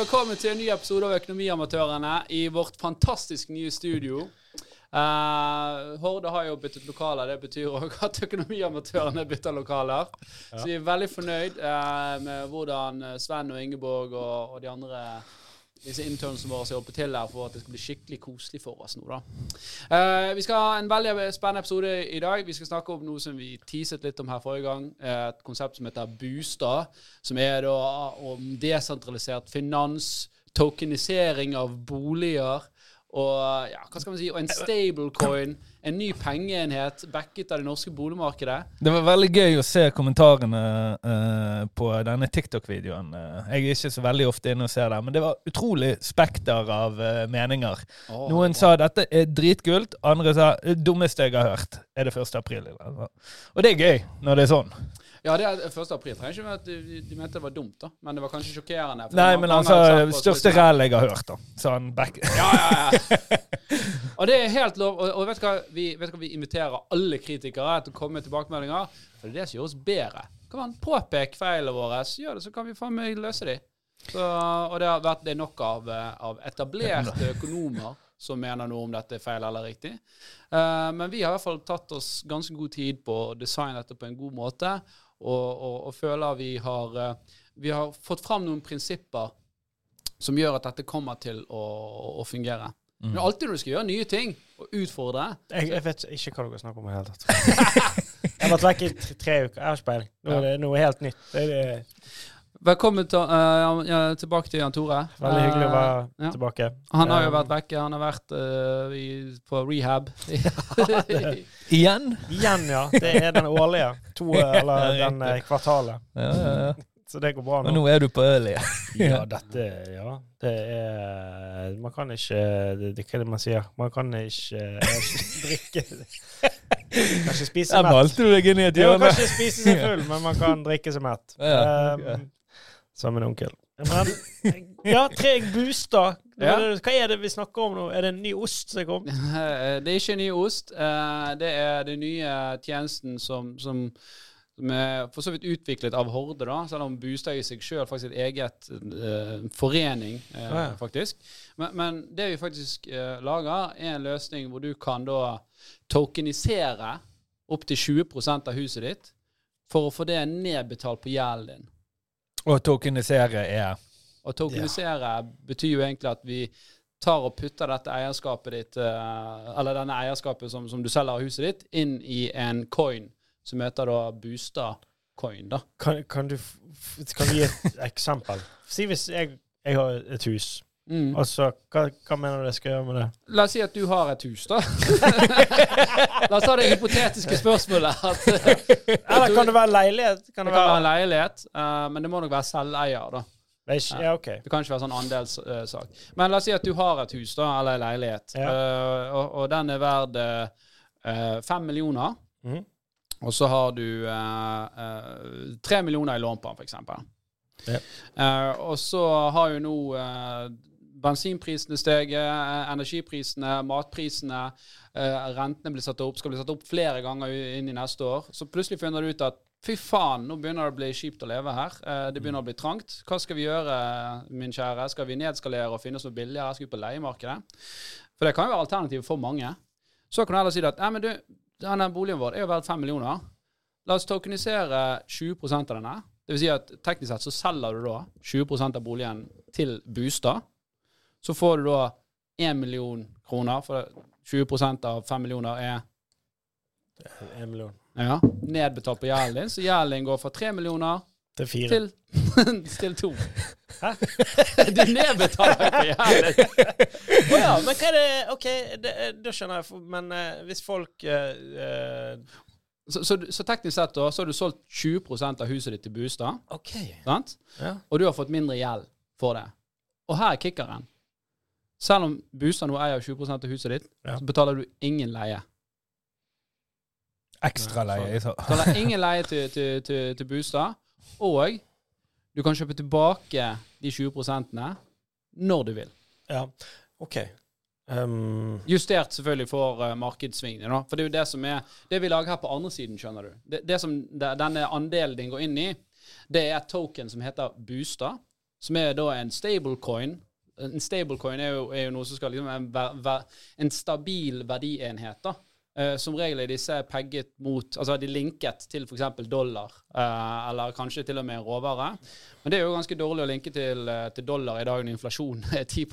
velkommen til en ny episode av Økonomiamatørene i vårt fantastisk nye studio. Uh, Horde har jo byttet lokaler. Det betyr òg at Økonomiamatørene bytter lokaler. Så vi er veldig fornøyd uh, med hvordan Sven og Ingeborg og, og de andre disse internsene våre jobber til her for at det skal bli skikkelig koselig for oss nå. da. Uh, vi skal ha en veldig spennende episode i dag. Vi skal snakke om noe som vi teaset litt om her forrige gang. Et konsept som heter Bustad, som er da om desentralisert finans, tokenisering av boliger og ja, hva skal man si, og en stablecoin, en ny pengeenhet backet av det norske boligmarkedet. Det var veldig gøy å se kommentarene uh, på denne TikTok-videoen. Jeg er ikke så veldig ofte inne og ser det, men det var utrolig spekter av uh, meninger. Oh, Noen sa dette er dritkult, andre sa det dummeste jeg har hørt, er det 1. april. Og det er gøy når det er sånn. Ja, det er 1. april. Trenger ikke at de, de, mente det var dumt, da. Men det var kanskje sjokkerende. Nei, men altså største ræl jeg har hørt, da. Sånn back. Ja, ja, ja. og det er helt lov. Og, og vet, du hva? Vi, vet hva? vi inviterer alle kritikere til å komme med tilbakemeldinger. For det er det som gjør oss bedre. Kan man påpeke feilene våre, gjør det, så kan vi faen meg løse de. Så, og det har vært det nok av, eh, av etablerte økonomer som mener noe om dette er feil eller riktig. Uh, men vi har i hvert fall tatt oss ganske god tid på å designe dette på en god måte og, og, og føler vi har, eh, vi har fått fram noen prinsipper som gjør at dette kommer til å, å fungere. Mm. Men alltid når du skal gjøre nye ting og utfordre Jeg, jeg vet ikke hva dere snakker om i det hele tatt. jeg har vært vekk i tre, tre uker. Jeg har ikke peiling. Nå er det noe helt nytt. Det er det Velkommen til, uh, tilbake til Jan Tore. Veldig hyggelig å være uh, ja. tilbake. Han har jo vært vekke. Han har vært uh, i, på rehab. Igjen? Igjen, ja. Det er den årlige. To, eller den kvartalet. Ja, ja, ja. Så det går bra nå. Men nå er du på øl igjen. ja, dette Ja. Det er Man kan ikke det, Hva er det man sier? Man kan ikke drikke Kan ikke spise mett. Der malte du deg inn i et hjørne. Man kan ikke spise seg full, men man kan drikke seg mett. Ja, okay. um, som en onkel. Men, ja, Treg booster. Ja. Hva er det vi snakker om nå? Er det en ny ost som er kommet? Det er ikke en ny ost. Eh, det er den nye tjenesten som, som, som er for så vidt utviklet av Horde, da, selv om Bustad i seg sjøl faktisk er et eget uh, forening, uh, ja. faktisk. Men, men, det vi faktisk uh, lager, er en løsning hvor du kan da tokenisere opptil 20% av huset ditt for å få det nedbetalt på gjelden din. Og tokenisere er Å tokenisere ja. betyr jo egentlig at vi tar og putter dette eierskapet ditt, eh, eller denne eierskapet som, som du selger av huset ditt, inn i en coin som heter da Bustad coin. da. Kan, kan, du, kan du gi et eksempel? Si hvis jeg, jeg har et hus. Mm. Altså, hva, hva, mener du jeg skal gjøre med det? La oss si at du har et hus, da. La oss ta det hypotetiske spørsmålet. At, Eller kan det være leilighet? Kan det, det kan være en leilighet, uh, men det må nok være selveier, da. Ja, okay. Det kan ikke være sånn andelssak. Uh, men la oss si at du har et hus, da, eller en leilighet, ja. uh, og, og, den er verd fem millioner. Mm. Og så har du tre millioner i lån på den, f.eks. Ja. og så har jo nå bensinprisene steget, eh, energiprisene, matprisene, eh, rentene blir satt opp, skal bli satt opp flere ganger inn i neste år. Så plutselig finner du ut at fy faen, nå begynner det å bli kjipt å leve her. Eh, det begynner å bli trangt. Hva skal vi gjøre, min kjære? Skal vi nedskalere og finne oss noe billigere? Skal vi på leiemarkedet? For det kan jo være alternativet for mange. Så kan du heller si at nei, men du, denne boligen vår er jo verdt fem millioner. La oss tokenisere 20% av denne. Vil si at teknisk sett så selger du da 20% av boligen til Bustad. Så får du da 1 million kroner, for 20% av 5 millioner er 1 million. Ja, nedbetalt på gjelden din. Så gjelden din går fra 3 millioner til fire. Til, til to. Hæ? du nedbetaler på gjelden. Å oh, ja, men hva er det OK, da skjønner jeg. Men uh, hvis folk uh, så, så, så, teknisk sett da, så har du solgt 20% av huset ditt til Bustad. Okay. Sant? Ja. Og du har fått mindre gjeld for det. Og her er kickeren. Selv om Bustad nå eier 20% av huset ditt, ja. så betaler du ingen leie. Ekstra leie. Du betaler ingen leie til, til, til, til Bustad, og du kan kjøpe tilbake de 20% når du vil. Ja, OK. Um... Justert selvfølgelig for uh, markedssvingene. For det er jo det som er Det vi lager her på andre siden, skjønner du. Det, det som det, denne andelen din går inn i, det er et token som heter Bustad. som er da en stablecoin. En stablecoin er jo, er jo noe som skal liksom en, en stabil verdienhet. da. Uh, som regel er disse pegget mot Altså de linket til f.eks. dollar, uh, eller kanskje til og med råvare. Men det er jo ganske dårlig å linke til, uh, til dollar i dag når inflasjonen er 10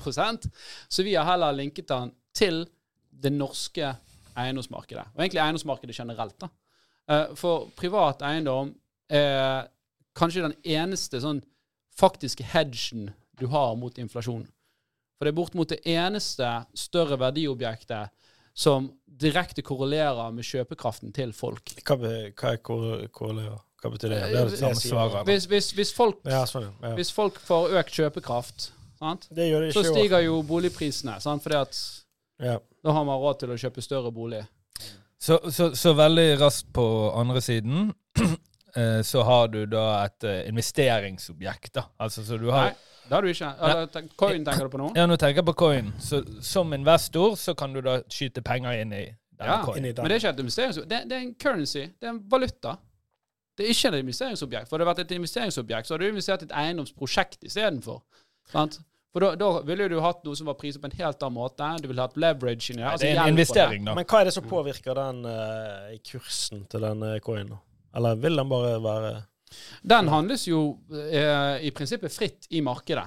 Så vi har heller linket den til det norske eiendomsmarkedet. Og egentlig eiendomsmarkedet generelt. da. for privat eiendom er kanskje den eneste sånn faktiske hedgen du har mot inflasjon. For det er bortimot det eneste større verdiobjektet som direkte korrelerer med kjøpekraften til folk. Hva, hva er korrelerer? Hva betyr det? det, det svaret, hvis, hvis, hvis, folk, ja, sånn, ja. hvis, folk, får økt kjøpekraft, så stiger jo boligprisene. Sant? Fordi at ja. da har man råd til å kjøpe større bolig. Så, så, så veldig raskt på andre siden Eh, så har du da et eh, investeringsobjekt. da. Altså, så du har... Nei, det har du ikke. Eller, coin tenker du på nå? Ja, nå tenker jeg på coin. Så som investor så kan du da skyte penger inn i denne ja, coin. Men det er ikke et investeringsobjekt. Det, det, er en currency. Det er en valuta. Det er ikke et investeringsobjekt. For det har vært et investeringsobjekt, så har du investert i et eiendomsprosjekt istedenfor. For da, da, ville du hatt noe som var priset på en helt annen måte. Du ville hatt leverage inni det. Altså det er en investering, da. Men hva er det som påvirker den uh, kursen til den uh, coinen? Eller vil den bare være Den handles jo eh, i prinsippet fritt i markedet.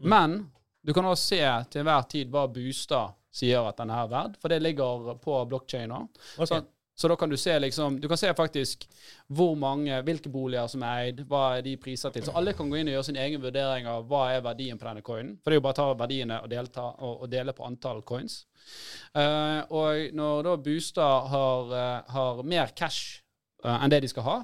Mm. Men du kan også se til enhver tid hva Bustad sier at den er verd, for det ligger på blokkjeden. Okay. Så, så, da kan du se liksom Du kan se faktisk hvor mange, hvilke boliger som er eid, hva er de priser til. Så alle kan gå inn og gjøre sin egen vurdering av hva er verdien på denne coinen. For det er jo bare å ta verdiene og, delta, og, og dele på antall coins. Uh, og når da Bustad har, uh, har mer cash uh, enn det de skal ha.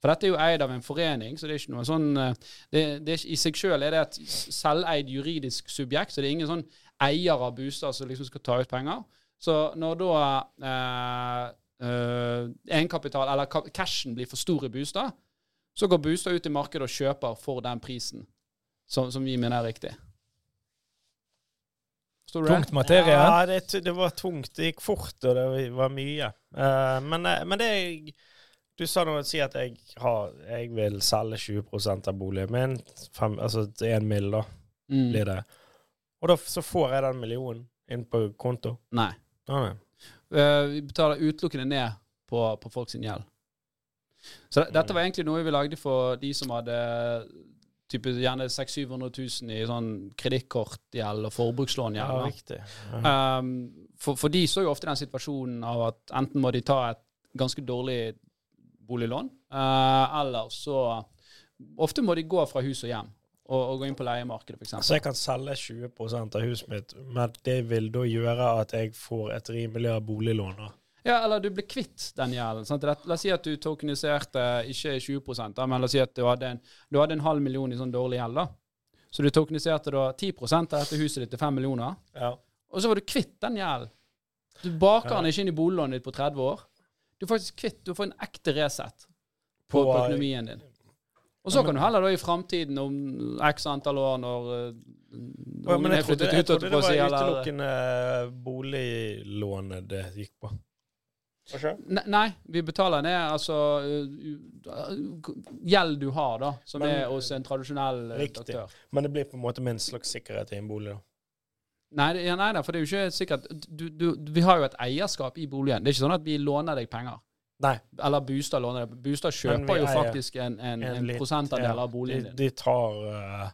For dette er jo eid av en forening, så det er ikke noe sånn uh, det, det er, I seg sjøl er det et selveid juridisk subjekt, så det er ingen sånn eier av bostad som liksom skal ta ut penger. Så når da uh, egenkapital, eller cashen, blir for stor i bostad, så går bostad ut i markedet og kjøper for den prisen som, som vi mener er riktig. Tungt materie? Ja, det, det, var tungt. Det gikk fort, og det var mye. Uh, men, men det du sa noe, si at jeg, har, jeg vil selge 20% av boligen min. Fem, altså én mill., da, mm. blir det. Og da så får jeg den millionen inn på konto? Nei. Ah, nei. Uh, vi betaler utelukkende ned på, på folks gjeld. Så det, dette var egentlig noe vi lagde for de som hadde type, gjerne 600 000 i sånn kredittkortgjeld og forbrukslångjeld. Ja. Ja. Um, for, for, de så jo ofte den situasjonen av at enten må de ta et ganske dårlig boliglån. Uh, eller så Ofte må de gå fra hus og hjem og, og gå inn på leiemarkedet, f.eks. Så jeg kan selge 20% av huset mitt, men det vil da gjøre at jeg får et rimeligere boliglån? da? Ja, eller du blir kvitt den gjelden. La oss si at du tokeniserte ikke 20 da, men la oss si at du hadde en, du hadde en halv million i sånn dårlig gjeld. da. Så du tokeniserte da 10 av dette huset ditt til 5 millioner. Ja. Og så var du kvitt den gjelden. Du baker ja. den ikke inn i boliglånet ditt på 30 år. Du er faktisk kvitt. Du får en ekte Resett på, på økonomien din. Og så kan du heller da i framtiden, om x antall år, når uh, ungen er flyttet ut Jeg trodde det var utelukkende boliglånet det gikk på. Ne nei, vi betaler ned altså gjeld du har, da, som Men, er hos en tradisjonell riktig. aktør. Men det blir på en måte min slags sikkerhet i en bolig, da? Nei, ja, nei da, for det er jo ikke sikkert du, du, Vi har jo et eierskap i boligen. Det er ikke sånn at vi låner deg penger. Nei. Eller Bustad låner deg. Bustad kjøper jo faktisk en, en, en, en prosentandel ja, av boligen din. De, de tar uh,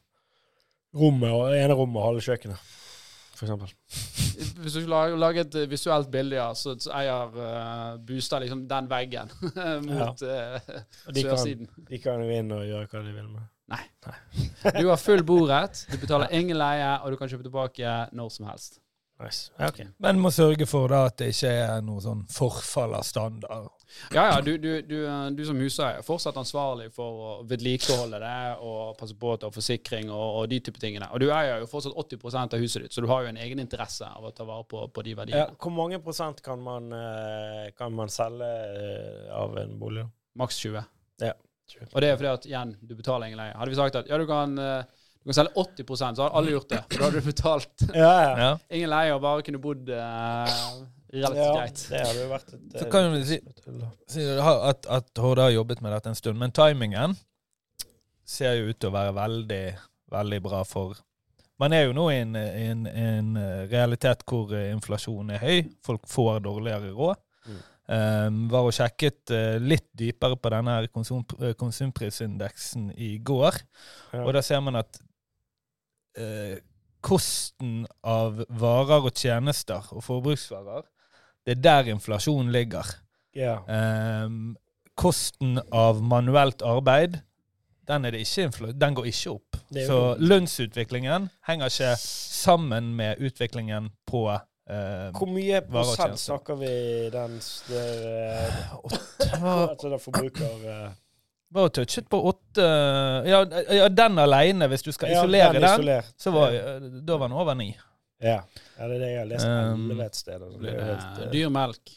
rommet og enerommet og halve kjøkkenet, f.eks. Hvis du lager, lager et visuelt bilde, ja, så, så eier uh, Bustad liksom den veggen mot ja. uh, sørsiden. de kan jo inn og gjøre hva de vil med Nei. Du har full borett, du betaler ingen leie, og du kan kjøpe tilbake når som helst. Nice. Okay. Men må sørge for da at det ikke er noe sånn forfall av standard. Ja, ja. Du, du, du, du som huseier er fortsatt ansvarlig for å vedlikeholde det og passe på at du har forsikring og, og, de type tingene. Og du eier jo fortsatt 80% av huset ditt, så du har jo en egen interesse av å ta vare på, på de verdiene. Ja, hvor mange prosent kan man, eh, kan man selge eh, av en bolig? Maks 20. Ja. Og det er fordi at igjen, du betaler ingen leie. Hadde vi sagt at ja, du kan, eh, du kan selge 80% så hadde alle gjort det. For da hadde du betalt ja, ja. ingen leie og bare kunne bodd uh, relativt greit. Det hadde jo vært et, så kan du si, si at, at Horde har jobbet med dette en stund, men timingen ser jo ut til å være veldig veldig bra for Man er jo nå i en, en, en realitet hvor inflasjonen er høy. Folk får dårligere råd. Mm. Um, var og sjekket uh, litt dypere på denne konsum, konsumprisindeksen i går. Ja. Og da ser man at uh, kosten av varer og tjenester og forbruksvarer, det er der inflasjonen ligger. Ja. Um, kosten av manuelt arbeid den, ikke, den går ikke opp. Så lønnsutviklingen henger ikke sammen med utviklingen på eh, Hvor mye prosent snakker vi den der, altså der forbruker Uh, Var touchet på åtte Ja, ja den aleine, hvis du skal isolere ja, den, den så var, da var den over ni. Ja. ja, det er det jeg har lest um, et sted. Altså. Dyr melk.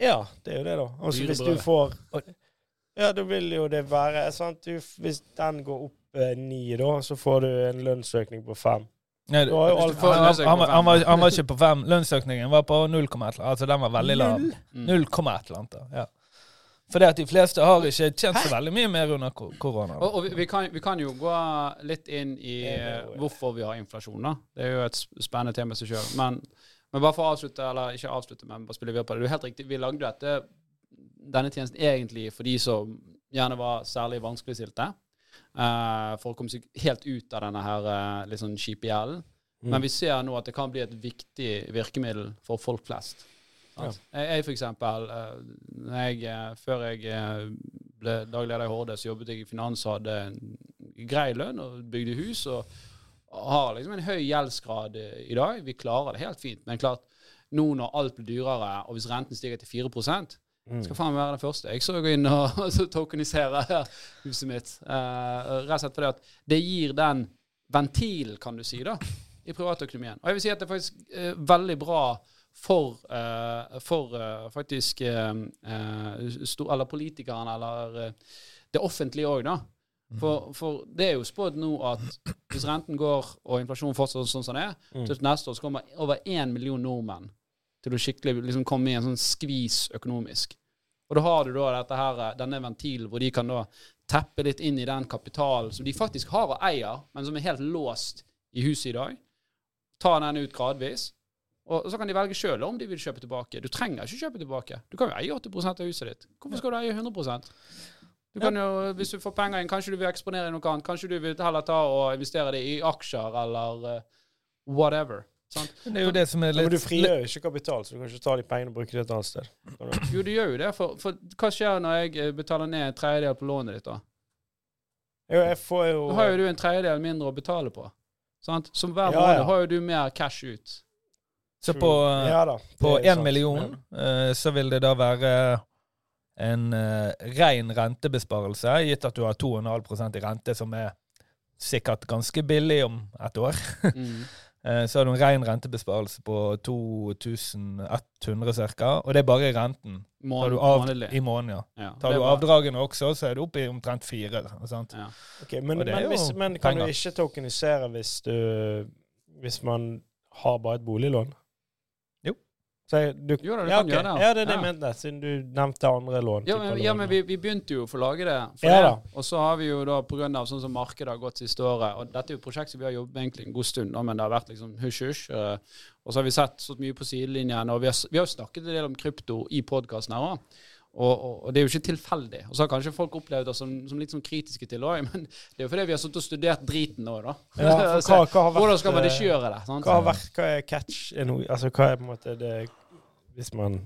Ja, det er jo det, da. Altså, hvis du får Ja, da vil jo det være sant? Du, Hvis den går opp eh, ni, da, så får du en lønnsøkning på fem. Nei, det, han, han, han, var, han, var, ikke på fem. Lønnsøkningen var på 0,1. Altså den var veldig lav. 0,1 eller annet. Ja. Fordi at de fleste har ikke tjent så veldig mye mer under korona. Og, og vi, vi, kan, vi, kan, jo gå litt inn i hvorfor vi har inflasjon. da. Det er jo et spennende tema i seg sjøl. Men men bare for å avslutte, eller ikke avslutte, men bare spille videre på det. Du er helt riktig. Vi lagde dette, denne tjenesten egentlig for de som gjerne var særlig vanskeligstilte. Uh, for å komme seg helt ut av denne her uh, litt sånn kjipe gjelden. Mm. Men vi ser nå at det kan bli et viktig virkemiddel for folk flest. Ja. Jeg, jeg, for eksempel, uh, jeg, før jeg ble daglig leder i Horde, så jobbet jeg i finans og hadde en grei lønn og bygde hus. og har liksom en høy gjeldsgrad i dag. Vi klarer det helt fint. Men klart, nå når alt blir dyrere, og hvis renten stiger til 4 mm. skal faen være den første. Jeg så gå inn og tokenisere huset mitt. Uh, rett og slett fordi at det gir den ventilen, kan du si, da, i privatøkonomien. Og jeg vil si at det er faktisk uh, veldig bra for, uh, for faktisk Eller politikerne, eller det offentlige òg, da. For, for, det er jo spådd nå at hvis renten går og inflasjonen fortsetter sånn som den er, mm. til neste år så kommer over én million nordmenn til å skikkelig liksom komme i en sånn skvis økonomisk. Og da har du da dette her, denne ventilen hvor de kan da teppe litt inn i den kapitalen som de faktisk har og eier, men som er helt låst i huset i dag. Ta den ut gradvis. Og så kan de velge sjøl om de vil kjøpe tilbake. Du trenger ikke kjøpe tilbake. Du kan jo eie 80% av huset ditt. Hvorfor skal du eie 100% du kan jo, Hvis du får penger inn, kanskje du vil eksponere i noe annet. Kanskje du vil heller ta og investere det i aksjer eller uh, whatever. Sant? Det er jo det som er litt... Ja, men du frigjør jo ikke kapital, så du kan ikke ta de pengene og bruke det et annet sted. Jo, du gjør jo det. For, for hva skjer når jeg eh, betaler ned en tredjedel på lånet ditt, da? Jo, jeg får jo... Da har jo du en tredjedel mindre å betale på. Sant? Som hver ja, måned ja. har jo du mer cash ut. Så på, ja, på én million uh, så vil det da være en uh, ren rentebesparelse, gitt at du har 2,5% i rente, som er sikkert ganske billig om et år. mm. uh, så har du en ren rentebesparelse på 2100 ca., og det er bare renten. Mån av, I måneden, ja. ja. Tar du avdragene også, så er du oppe i omtrent fire. Ja. Okay, men, men, hvis, men, kan penger. du ikke tokenisere hvis, du, hvis man har bare et boliglån? Jeg, du, jo da, du ja, kan okay. gjøre det. Ja, det er det jeg mente, siden du nevnte andre lån. Ja, men, ja, men vi, vi, begynte jo å få lage det. Ja, det. Og så har vi jo da, pga. sånn som markedet har gått siste året Og dette er jo et prosjekt som vi har jobbet med egentlig en god stund, da, men det har vært liksom hysj-hysj. Uh, og så har vi sett så mye på sidelinjen, og vi har, vi har snakket en del om krypto i podkasten her òg. Og, og, og, det er jo ikke tilfeldig. Og så har kanskje folk opplevd oss som, som litt sånn kritiske til òg, men det er jo fordi vi har sittet og studert driten nå, da. Ja, hva, hva Hvordan skal man ikke gjøre det? Sant? Hva har vært, hva er catch? Altså, hva er på en måte det hvis man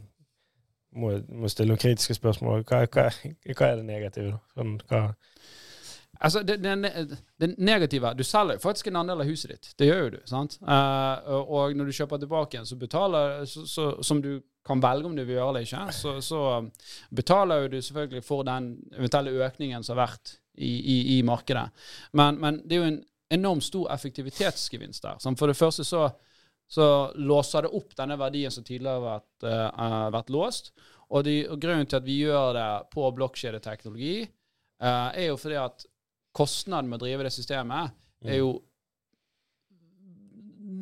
må, må stille noen kritiske spørsmål, hva, hva, hva er det negative? Sånn, Altså, det, det, det, negative Du selger jo faktisk en andel av huset ditt. Det gjør jo du. sant? Uh, og når du kjøper tilbake igjen, så betaler så, så, Som du kan velge om du vil gjøre det ikke, så, så betaler du selvfølgelig for den eventuelle økningen som har vært i, i, i markedet. Men, men, det er jo en enormt stor effektivitetsgevinst der. For det første så så låser det opp denne verdien som tidligere har uh, vært låst. Og, de, og, grunnen til at vi gjør det på blokkjedeteknologi, uh, er jo fordi at kostnaden med å drive det systemet er jo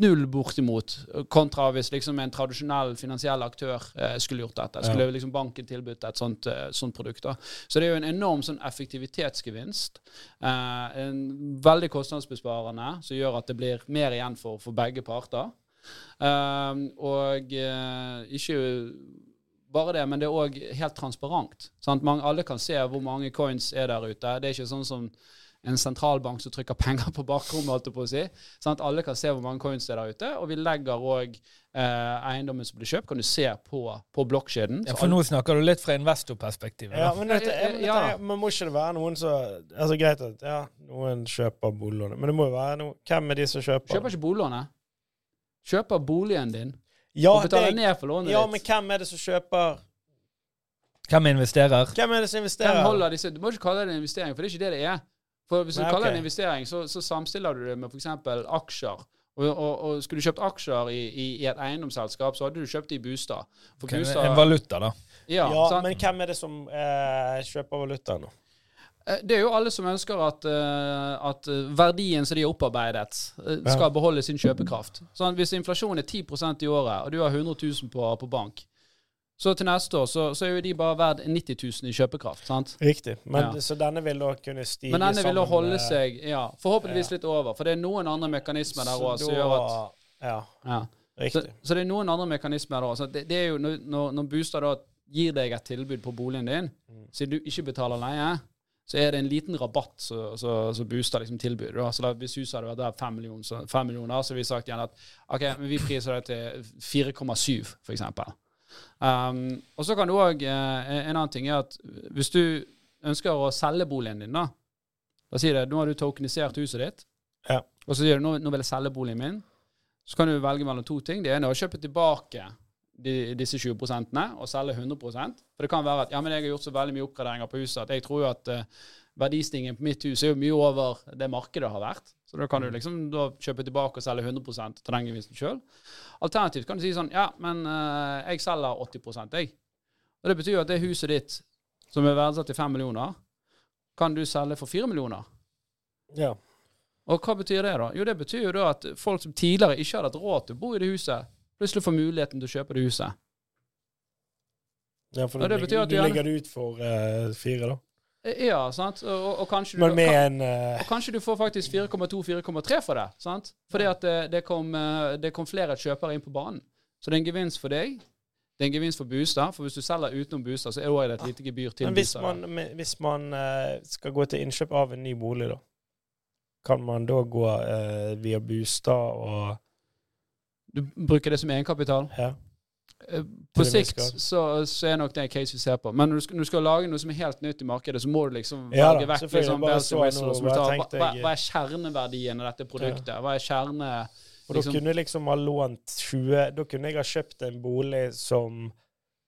null bortimot, kontra hvis liksom en tradisjonell finansiell aktør eh, skulle gjort dette. Skulle ja. liksom banken tilbudt et sånt, eh, sånt, produkt. da. Så det er jo en enorm sånn effektivitetsgevinst. Eh, en veldig kostnadsbesparende, som gjør at det blir mer igjen for, for begge parter. Eh, og eh, ikke bare det, men det er òg helt transparent. Sant? Man, alle kan se hvor mange coins er der ute. Det er ikke sånn som en sentralbank som trykker penger på bakrommet. holdt på å si. Sånn at alle kan se hvor mange coins det er der ute. Og vi legger òg eh, eiendommen som blir kjøpt, kan du se på, på blokkjeden. Ja, for nå snakker du litt fra investorperspektivet. Ja, men dette, men dette, ja. men må ikke det være noen som altså Greit at ja, noen kjøper boliglånet, men det må jo være noen Hvem er de som kjøper? Kjøper ikke boliglånet. Kjøper boligen din. Ja, og betaler det, ned for lånet ja, ditt. Ja, men hvem er det som kjøper hvem investerer? Hvem er det som investerer? Hvem holder disse? Du må ikke kalle det en investering, for det er ikke det det er. For Hvis du Nei, kaller det en investering, så, så samstiller du det med f.eks. aksjer. Og, og, og, Skulle du kjøpt aksjer i, i, i, et eiendomsselskap, så hadde du kjøpt det i Bustad. Okay, en valuta, da. Ja, ja men hvem er det som eh, kjøper valuta nå? Eh, det er jo alle som ønsker at, uh, at verdien som de har opparbeidet, skal beholde sin kjøpekraft. Sånn, hvis inflasjonen er 10% i året, og du har 100 000 på, på bank, så til neste år så, så, er jo de bare verdt 90 000 i kjøpekraft. sant? Riktig. Men, ja. Så denne vil da kunne stige sammen Men denne vil da holde seg ja, forhåpentligvis litt over. For det er noen andre mekanismer der òg som gjør at Ja. ja. Riktig. Så, så, det er noen andre mekanismer der òg. Det, det, er jo når, når Bostad da gir deg et tilbud på boligen din, mm. siden du ikke betaler leie, så er det en liten rabatt som booster liksom tilbudet. Så da, hvis huset hadde vært der 5 millioner, så, 5 millioner, så vi sagt igjen at ok, men vi priser det til 4,7 f.eks. Um, og så kan du òg eh, En annen ting er at hvis du ønsker å selge boligen din, da Da sier det, Nå har du tokenisert huset ditt, ja. og så sier du nå, nå vil jeg selge boligen min. Så kan du velge mellom to ting. Det ene er å kjøpe tilbake de, disse 20% og selge 100% For det kan være at ja, men jeg har gjort så veldig mye oppgraderinger på huset at jeg tror jo at uh, verdistigningen på mitt hus er jo mye over det markedet har vært. Så da kan du mm. liksom da kjøpe tilbake og selge 100 til den gevinsten sjøl. Alternativt kan du si sånn Ja, men uh, jeg selger 80 jeg. Og Det betyr jo at det huset ditt, som er verdsatt til 5 millioner, kan du selge for 4 millioner. Ja. Og hva betyr det, da? Jo, det betyr jo da at folk som tidligere ikke hadde hatt råd til å bo i det huset, plutselig får muligheten til å kjøpe det huset. Ja, for det, det betyr at du, du legger det ut for uh, fire, da? Eh, ja, sant. Og, og, kanskje, du, kan, uh... og kanskje, du, får faktisk 4,2-4,3 for det. sant? Fordi at det, det, kom, eh, det, kom, flere kjøpere inn på banen. Så det er en gevinst for deg. Det er en gevinst for Bustad. For hvis du selger utenom Bustad, så er det et lite gebyr til Men hvis man, hvis man skal gå til innkjøp av en ny bolig, da, kan man da gå uh, via Bustad og Du bruker det som egenkapital? Ja. Eh, på sikt så, så, er nok det en case vi ser på. Men når du, skal, når du, skal, lage noe som er helt nytt i markedet, så må du liksom ja, velge vekk liksom, hva, hva, er kjerneverdien av dette produktet? Hva er kjerne... Og liksom, da kunne jeg liksom ha lånt 20 Da kunne jeg ha kjøpt en bolig som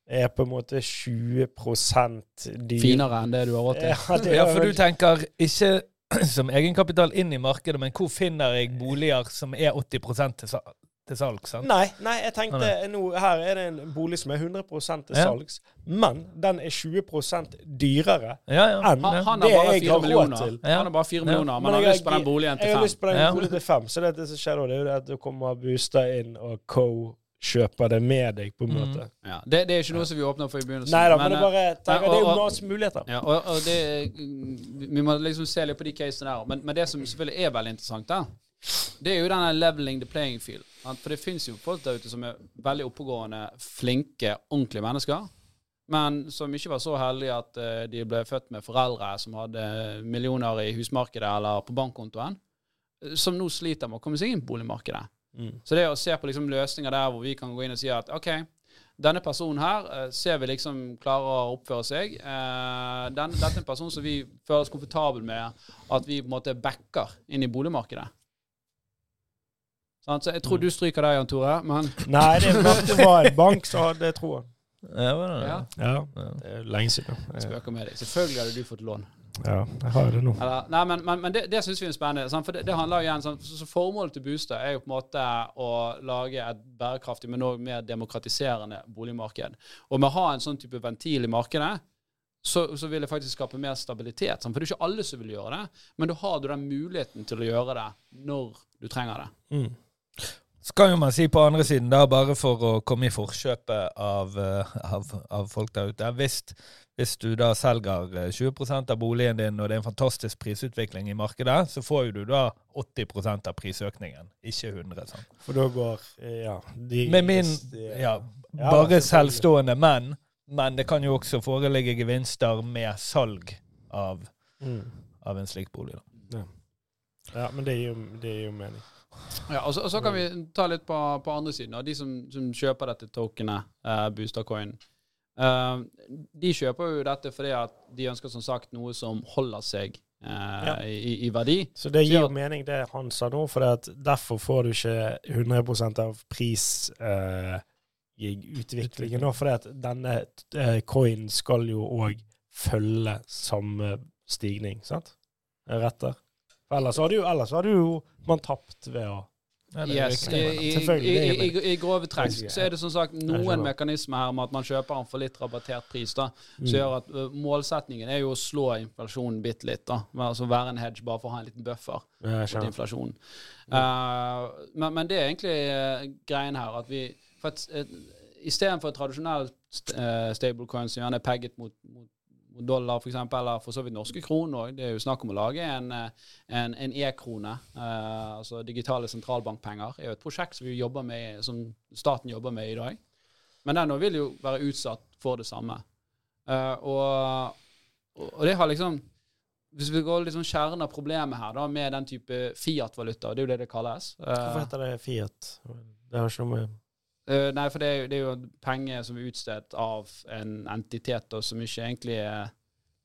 er på en måte 20 dyr. Finere enn det du har råd til. Ja, ja, for du tenker ikke som egenkapital inn i markedet, men hvor finner jeg boliger som er 80 til salg? Til salgs? sant? Nei, nei, jeg tenkte nå, her er det en bolig som er 100 til salgs, ja. men den er 20 dyrere ja, ja. enn han, han det jeg har råd til. Han har bare 4 millioner, men, men han har lyst på den boligen til 5. Jeg har lyst på den boligen til 5, så det, som skjer da, det er jo at du kommer Bustad inn og co kjøper det med deg, på en mm. måte. Ja, det, det, er ikke noe som vi åpner for i begynnelsen. Nei da, men, men, det, bare, tenker, og, det er jo masse muligheter. Ja, og, og det, vi må liksom se litt på de casene der. Men, men det som selvfølgelig er veldig interessant der, det er jo denne leveling the playing field. For det fins jo folk der ute som er veldig oppegående, flinke, ordentlige mennesker. Men som ikke var så heldige at uh, de ble født med foreldre som hadde millioner i husmarkedet eller på bankkontoen. Som nå sliter med å komme seg inn på boligmarkedet. Mm. Så det å se på liksom løsninger der hvor vi kan gå inn og si at OK, denne personen her uh, ser vi liksom klarer å oppføre seg. Den, dette er en person som vi føler oss komfortable med at vi på en måte backer inn i boligmarkedet. Så jeg tror du stryker deg, Jan Tore, men Nei, det, var en bank som hadde troen. Ja, var det, ja. ja. Det er lenge siden. Spøker med deg. Selvfølgelig hadde du fått lån. Ja, jeg har det nå. Eller, nei, men, men, men det, det syns vi er spennende. Sant? For det, det, handler jo igjen sånn, så, så Formålet til Bustad er jo på en måte å lage et bærekraftig, men også mer demokratiserende boligmarked. Og med å ha en sånn type ventil i markedet, så, så, vil det faktisk skape mer stabilitet. Sant? For det er ikke alle som vil gjøre det, men da har du den muligheten til å gjøre det når du trenger det. Mm. Skal jo man si på andre siden, da, bare for å komme i forkjøpet av, eh, av, av folk der ute hvis, hvis, du da selger 20 eh, av boligen din, og det er en fantastisk prisutvikling i markedet, så får jo du da 80% av prisøkningen, ikke 100 sant? For da går Ja. De, Med min Ja, bare selvstående, menn, men det kan jo også foreligge gevinster med salg av, mm. av en slik bolig. da. Ja. Ja, men det gir jo, det gir jo mening. Ja, og så, og så, kan vi ta litt på, på andre siden. Og de som, som kjøper dette tokenet, uh, Boostercoin, uh, de kjøper jo dette fordi at de ønsker som sagt noe som holder seg uh, ja. i, i, verdi. Så det gir jo mening, det han sa nå, for derfor får du ikke 100 av pris uh, utviklingen nå. For denne coin skal jo òg følge samme stigning, sant? Rett der. For ellers hadde jo, ellers hadde jo man tapt ved å Yes. I, i, i, I, grove trekk så er det som sagt noen mekanismer her med at man kjøper den for litt rabattert pris, da, som mm. gjør at uh, målsetningen er jo å slå inflasjonen bitte litt. da, altså Være en hedge bare for å ha en liten buffer mot inflasjonen. Uh, men, men, det er egentlig uh, greien her at vi for at, uh, Istedenfor tradisjonell stablecoin som gjerne er pegget mot, mot dollar f.eks., eller for så vidt norske kroner òg. Det er jo snakk om å lage en, en, e-krone, uh, altså digitale sentralbankpenger. Det er jo et prosjekt som, jobber med, som staten jobber med i dag. Men den vil jo være utsatt for det samme. Uh, og, og, det har liksom Hvis vi går litt sånn kjernen av problemet her da, med den type Fiat-valuta, det er jo det det kalles uh, Hvorfor heter det Fiat? Det har ikke noe med Uh, nei, for det er, det er, jo penger som er utstedt av en entitet da, som ikke egentlig er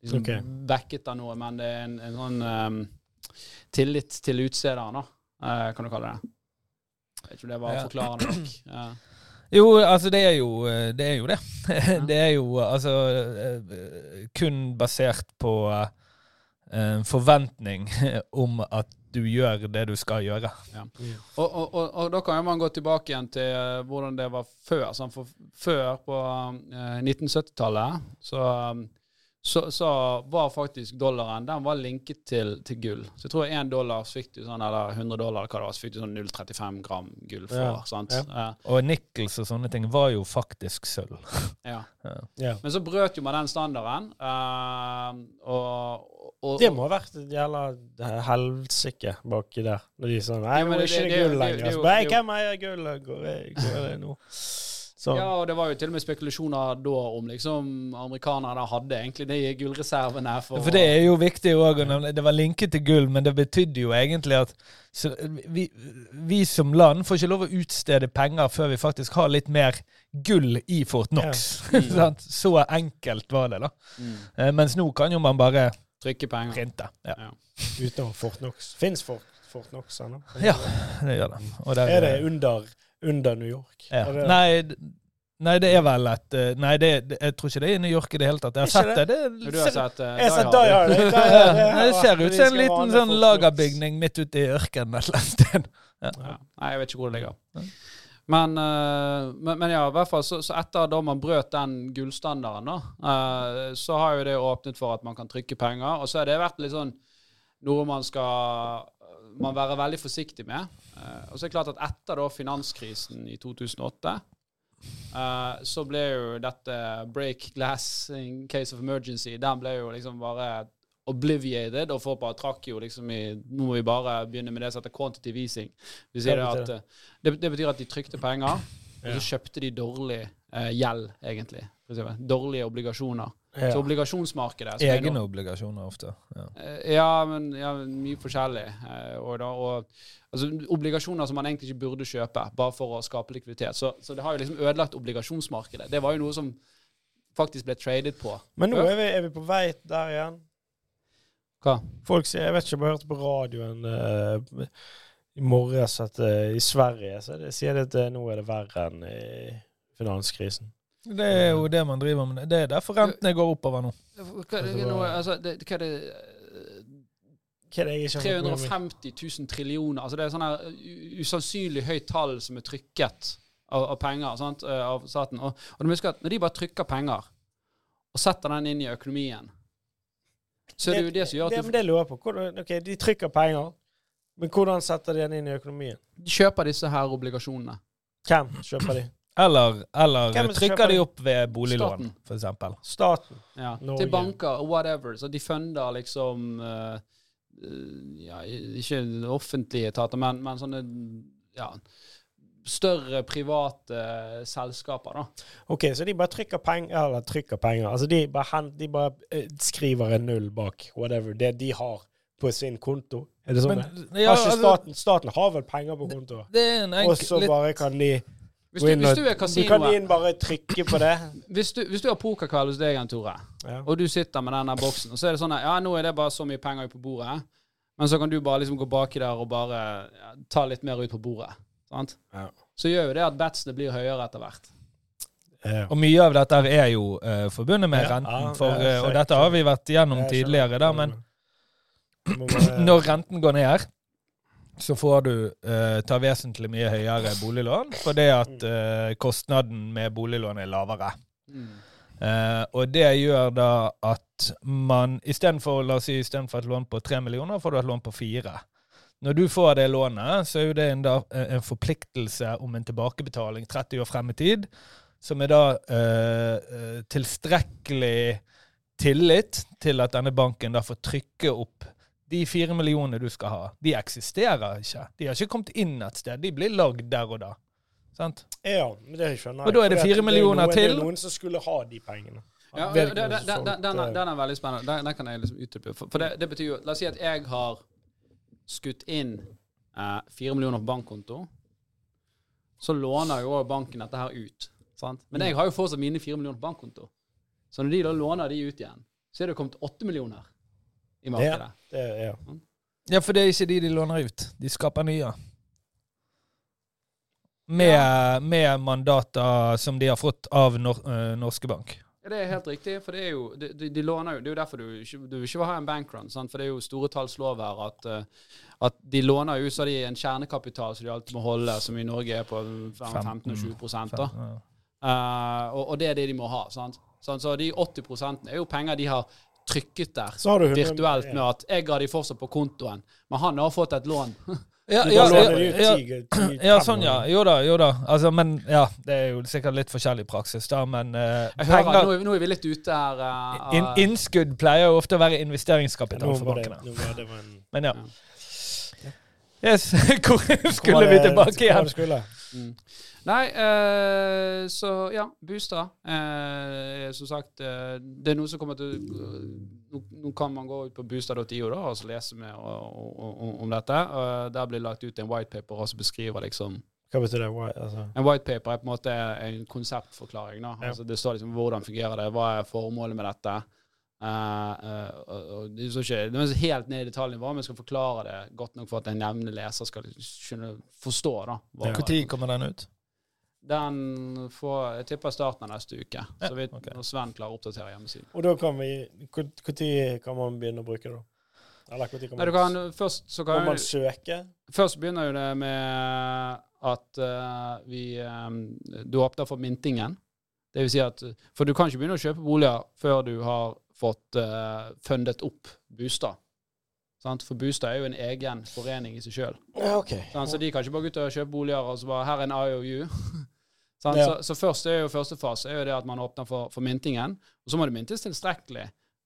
liksom, okay. backet av noe, men det er en, en sånn um, tillit til utstederen, da, uh, kan du kalle det. Jeg tror det var ja. forklarende nok. Ja. Jo, altså det er jo det. Er jo det. det er jo altså kun basert på uh, forventning om at du gjør det du skal gjøre. Ja. Og, og, og, og, da kan man gå tilbake igjen til uh, hvordan det var før. Sånn, for før, på uh, 1970-tallet, så um, så, så, var faktisk dollaren den var linket til, til gull. Så jeg tror én dollar så fikk du sånn, eller 100 dollar hva det var, så fikk du sånn 0,35 gram gull for. Ja, sant? Ja. Og nikkels og sånne ting var jo faktisk sølv. ja. ja. Men så brøt jo man den standarden. Uh, og, og, det må ha vært et jævla helsike baki der. Når de sånn Nei, nå er ikke gull lenger. Hvem eier gull? Går, går det nå? Så. Ja, og det var jo til og med spekulasjoner da om liksom amerikanerne hadde egentlig de gullreservene. For, for det er jo viktig òg. Det var linket til gull, men det betydde jo egentlig at vi, vi, som land får ikke lov å utstede penger før vi faktisk har litt mer gull i Fort Knox. Ja. Mm. Så enkelt var det, da. Mm. Eh, mens nå kan jo man bare Trykke penger. Printe. Ja. ja. Utenom Fort Knox. Fins Fort, Fort Knox ennå? Ja, det gjør det. Der, er det under under New York. Ja. Nei, nei, det er vel et eh, Nei, det, jeg tror ikke det er i New York i det hele tatt. Jeg har sett det. det, du har sett uh, Jeg har Die Hard. Det ser ut som en liten sånn lagerbygning midt ute i ørkenen et eller annet sted. Ja. Ja. Nei, jeg vet ikke hvor det ligger. Men, uh, men, men, ja, i hvert fall så, så, etter da man brøt den gullstandarden, da, så har jo det åpnet for at man kan trykke penger. Og så har det vært litt sånn noe man skal man være veldig forsiktig med. Uh, og så er det klart at etter da finanskrisen i 2008 uh, eh, så ble jo dette break glass in case of emergency Den ble jo liksom bare obliviated, og folk bare trakk jo liksom i Nå må vi bare begynne med det som heter quantitative easing. Det, at, uh, det, det, betyr at de trykte penger, og så kjøpte de dårlig gjeld, egentlig. Dårlige obligasjoner. Ja. Så obligasjonsmarkedet Egne nå, obligasjoner ofte. Ja, eh, ja men ja, mye forskjellig. Eh, og, da, og altså, obligasjoner som man egentlig ikke burde kjøpe, bare for å skape likviditet. Så, så, det har jo liksom ødelagt obligasjonsmarkedet. Det var jo noe som faktisk ble tradet på. Men nå er vi, er vi på vei der igjen. Hva? Folk sier, Jeg vet ikke om jeg hørte på radioen uh, i morges at uh, i Sverige så det, sier de at nå er det verre enn i finanskrisen. Det er jo det man driver med. Det er derfor rentene går oppover nå. Hva det, nå, altså, det, hva er det hva er det 350 000 trillioner. Altså det er sånn her usannsynlig høyt tall som er trykket av, av penger sant, eh, av staten. Og, og du husker at når de bare trykker penger og setter den inn i økonomien, så er det, det jo det som gjør at det, du Det lurer på. Ok, De trykker penger. Men hvordan setter de den inn i økonomien? De kjøper disse her obligasjonene. Hvem kjøper de? Eller, eller trykker de opp ved boliglån, Staten. for eksempel. Staten. Ja, Norge. til banker og whatever. Så de funder liksom eh, ja, Ikke offentlige etater, men, men sånne ja, større private selskaper, da. Ok, så de bare trykker penger Eller trykker penger. Altså de bare, hen- de bare eh, skriver en null bak whatever det de har på sin konto. Er det sånn? Men, ja, har altså, staten, staten har vel penger på konto? det er en Og så litt, bare kan de Hvis du, hvis du er Du kan kasinoet inn bare trykke på det. hvis du, hvis du har pokerkveld hos deg, Tore, Ja. og du sitter med denne boksen, og så er det sånn at ja, nå er det bare så mye penger på bordet, men så kan du bare liksom gå baki der og bare ja, ta litt mer ut på bordet. Sant? Ja. Så gjør jo det at betsene blir høyere etter hvert. Ja. Og mye av dette er jo uh, forbundet med Ja, renten, for, eh, og dette har vi vært gjennom tidligere, da, men når renten går ned, så får du eh, ta vesentlig mye høyere boliglån, fordi at eh, kostnaden med boliglån er lavere. Eh, og det gjør da at man istedenfor si, istedenfor et lån på tre millioner, får du et lån på fire. Når du får det lånet, så er jo det en, da, eh, en forpliktelse om en tilbakebetaling 30 år frem i tid, som er da eh, eh, tilstrekkelig tillit til at denne banken da får trykke opp de fire millionene du skal ha. De eksisterer ikke. De har ikke kommet inn et sted. De blir lagd der og da. Sant? Ja, men det skjønner jeg. Og da er det fire millioner til. Det er noen som skulle ha de pengene. Ja, den, ikke den, den, er, eh, den er veldig spennende. Den, den kan jeg liksom utdype. For, for det, det betyr jo La oss si at jeg har skutt inn eh, fire millioner på bankkonto. Så låner jo banken dette her ut. Sant? Men jeg har jo fortsatt mine fire millioner på bankkonto. Så når de da låner de ut igjen, så er det kommet åtte millioner i markedet. Det, ja. Ja, for det er ikke de de låner ut. De skaper nye. Med, med mandater som de har fått av Nor eh, Norske Bank. Ja, det er helt riktig, for det er jo, de, de, de låner jo, det er jo derfor du du du ikke vil ha en bankrun. Sant? For det er jo store tallslov her at, eh, at de låner jo, så har de en kjernekapital som de alltid må holde, som i Norge er på 15 og 20 da. Ja. Eh, og, og det er det de må ha. Sant? Sånn, så de 80% er jo penger de har trykket der Så har du 100 virtuelt med at jeg ga de fortsatt på kontoen, men han har fått et lån. Ja, ja, ja, ja, sånn, ja. Jo da, jo da. Altså, men ja, det er jo sikkert litt forskjellig praksis, da, men uh, Jeg hører, penger nå, er- nå er vi litt ute her. uh, in, Innskudd pleier jo ofte å være investeringskapital for bankene. Men ja. Ja. Yes, hvor Hvor skulle vi tilbake tilbake hvor skulle igjen? Det. Nei, eh, så ja, Bustad. Eh, som sagt, eh, det er noe som kommer til nå, nå kan man gå ut på bustad.io og så lese med og, og, om dette. og der blir lagt ut en whitepaper som beskriver liksom Hva betyr det? White, altså? En whitepaper er på en måte en konseptforklaring. da. Ja. Altså, det står liksom hvordan fungerer det, hva er formålet med dette. Uh, eh, det står ikke er helt ned i detaljnivå, men jeg skal forklare det godt nok for at en jevne leser skal skjønne, forstå. da. Når Ja. Kommer den ut? Den får Jeg tipper starten av neste uke. Ja, så vidt okay. når Sven klarer å oppdatere hjemmesiden. Og da kan vi Når kan man begynne å bruke det? da? Eller når kan Nei, man, du kan, først så kan man søke? Først begynner jo det med at uh, vi um, Du åpner for mintingen. Det vil si at For du kan ikke begynne å kjøpe boliger før du har fått uh, fundet opp Bustad. Sant? For Bustad er jo en egen forening i seg sjøl. Ja, OK. Så de kan ikke bare gå ut og kjøpe boliger og så bare Her er en IOU. Ja. Så, så først er jo første fase er jo det at man åpner for, for mintingen. Og så må det mintes tilstrekkelig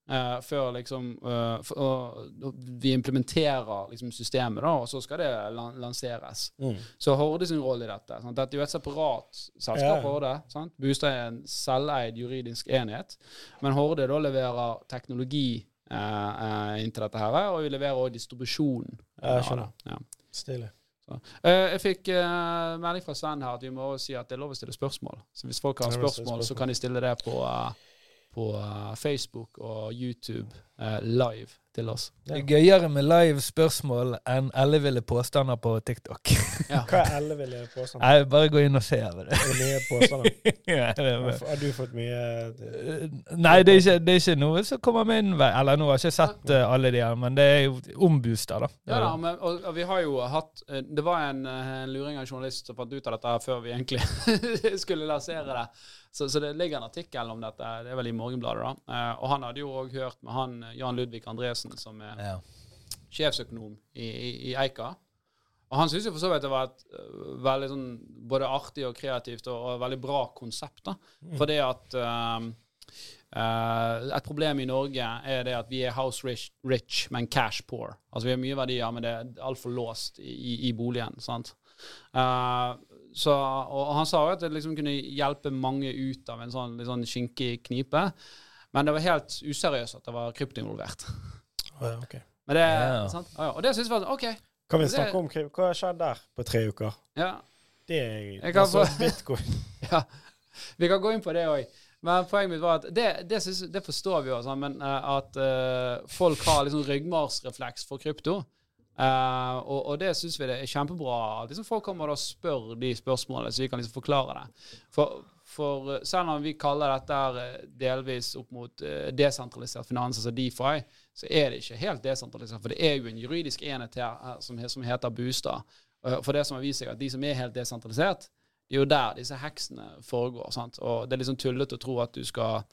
eh, før liksom eh, for, og, vi implementerer liksom systemet, da, og så skal det lan lanseres. Mm. Så Horde sin rolle i dette. Sant? Dette er jo et separat selskap. Horde. Sant? Bustad er en selveid juridisk enhet. Men Horde da leverer teknologi eh, eh, inn til dette her, og vi leverer også distribusjon. Jeg skjønner. Ja. Stilig. Eh, jeg fikk uh, melding fra Sven her at vi må si at det er lov å stille spørsmål. Så hvis folk har stille spørsmål, så kan de stille det på, uh, på uh, Facebook og YouTube eh, live til oss. Det er gøyere med live spørsmål enn elleville påstander på TikTok. Ja. Hva er elleville påstander? Nei, bare gå inn og se over det. Er det påstander? Ja, det er Har du fått mye eh, Nei, det er, ikke, det er ikke noe som kommer min vei. Eller nå har jeg ikke sett uh, alle de her, men det er jo ombooster, da. Ja, da, men, og, og vi har jo hatt eh, Det var en, eh, en luring av en journalist som fant ut av dette før vi egentlig skulle lansere det. Så, så det ligger en artikkel om dette. Det er vel i Morgenbladet, da. Eh, og han hadde jo òg hørt med han eh, Jan Ludvig Andresen, som er Ja. sjefsøkonom i, i, i Eika. Og han syntes for så vidt det var et uh, veldig sånn både artig og kreativt og, og veldig bra konsept. da. Mm. det at um, uh, Et problem i Norge er det at vi er house rich, rich, men cash poor. Altså Vi har mye verdier, men det er altfor låst i, i, boligen. sant? Uh, så, og han sa jo at det liksom kunne hjelpe mange ut av en sånn, sånn skinkig knipe. Men det var helt useriøst at det var krypto involvert. Oh, ja, okay. Men det, ja. sant? Ja. Og det syns vi var OK. Kan vi snakke om krypto? hva har skjedd der på tre uker? Ja. Det er altså bitcoin. ja, vi kan gå inn på det òg. Men poenget mitt var at det, det, synes, det forstår vi jo, altså, men uh, at uh, folk har liksom ryggmarsrefleks for krypto. Uh, og, og, det syns vi det er kjempebra. At liksom folk kommer og spør de spørsmålene, så vi kan liksom forklare det. For, for selv om vi kaller dette delvis opp mot desentralisert finans, altså DeFi, så er det ikke helt desentralisert. For det er jo en juridisk enhet her som, heter Bustad. For det som har vist seg at de som er helt desentralisert, det er jo der disse heksene foregår. Sant? Og Det er liksom tullete å tro at du skal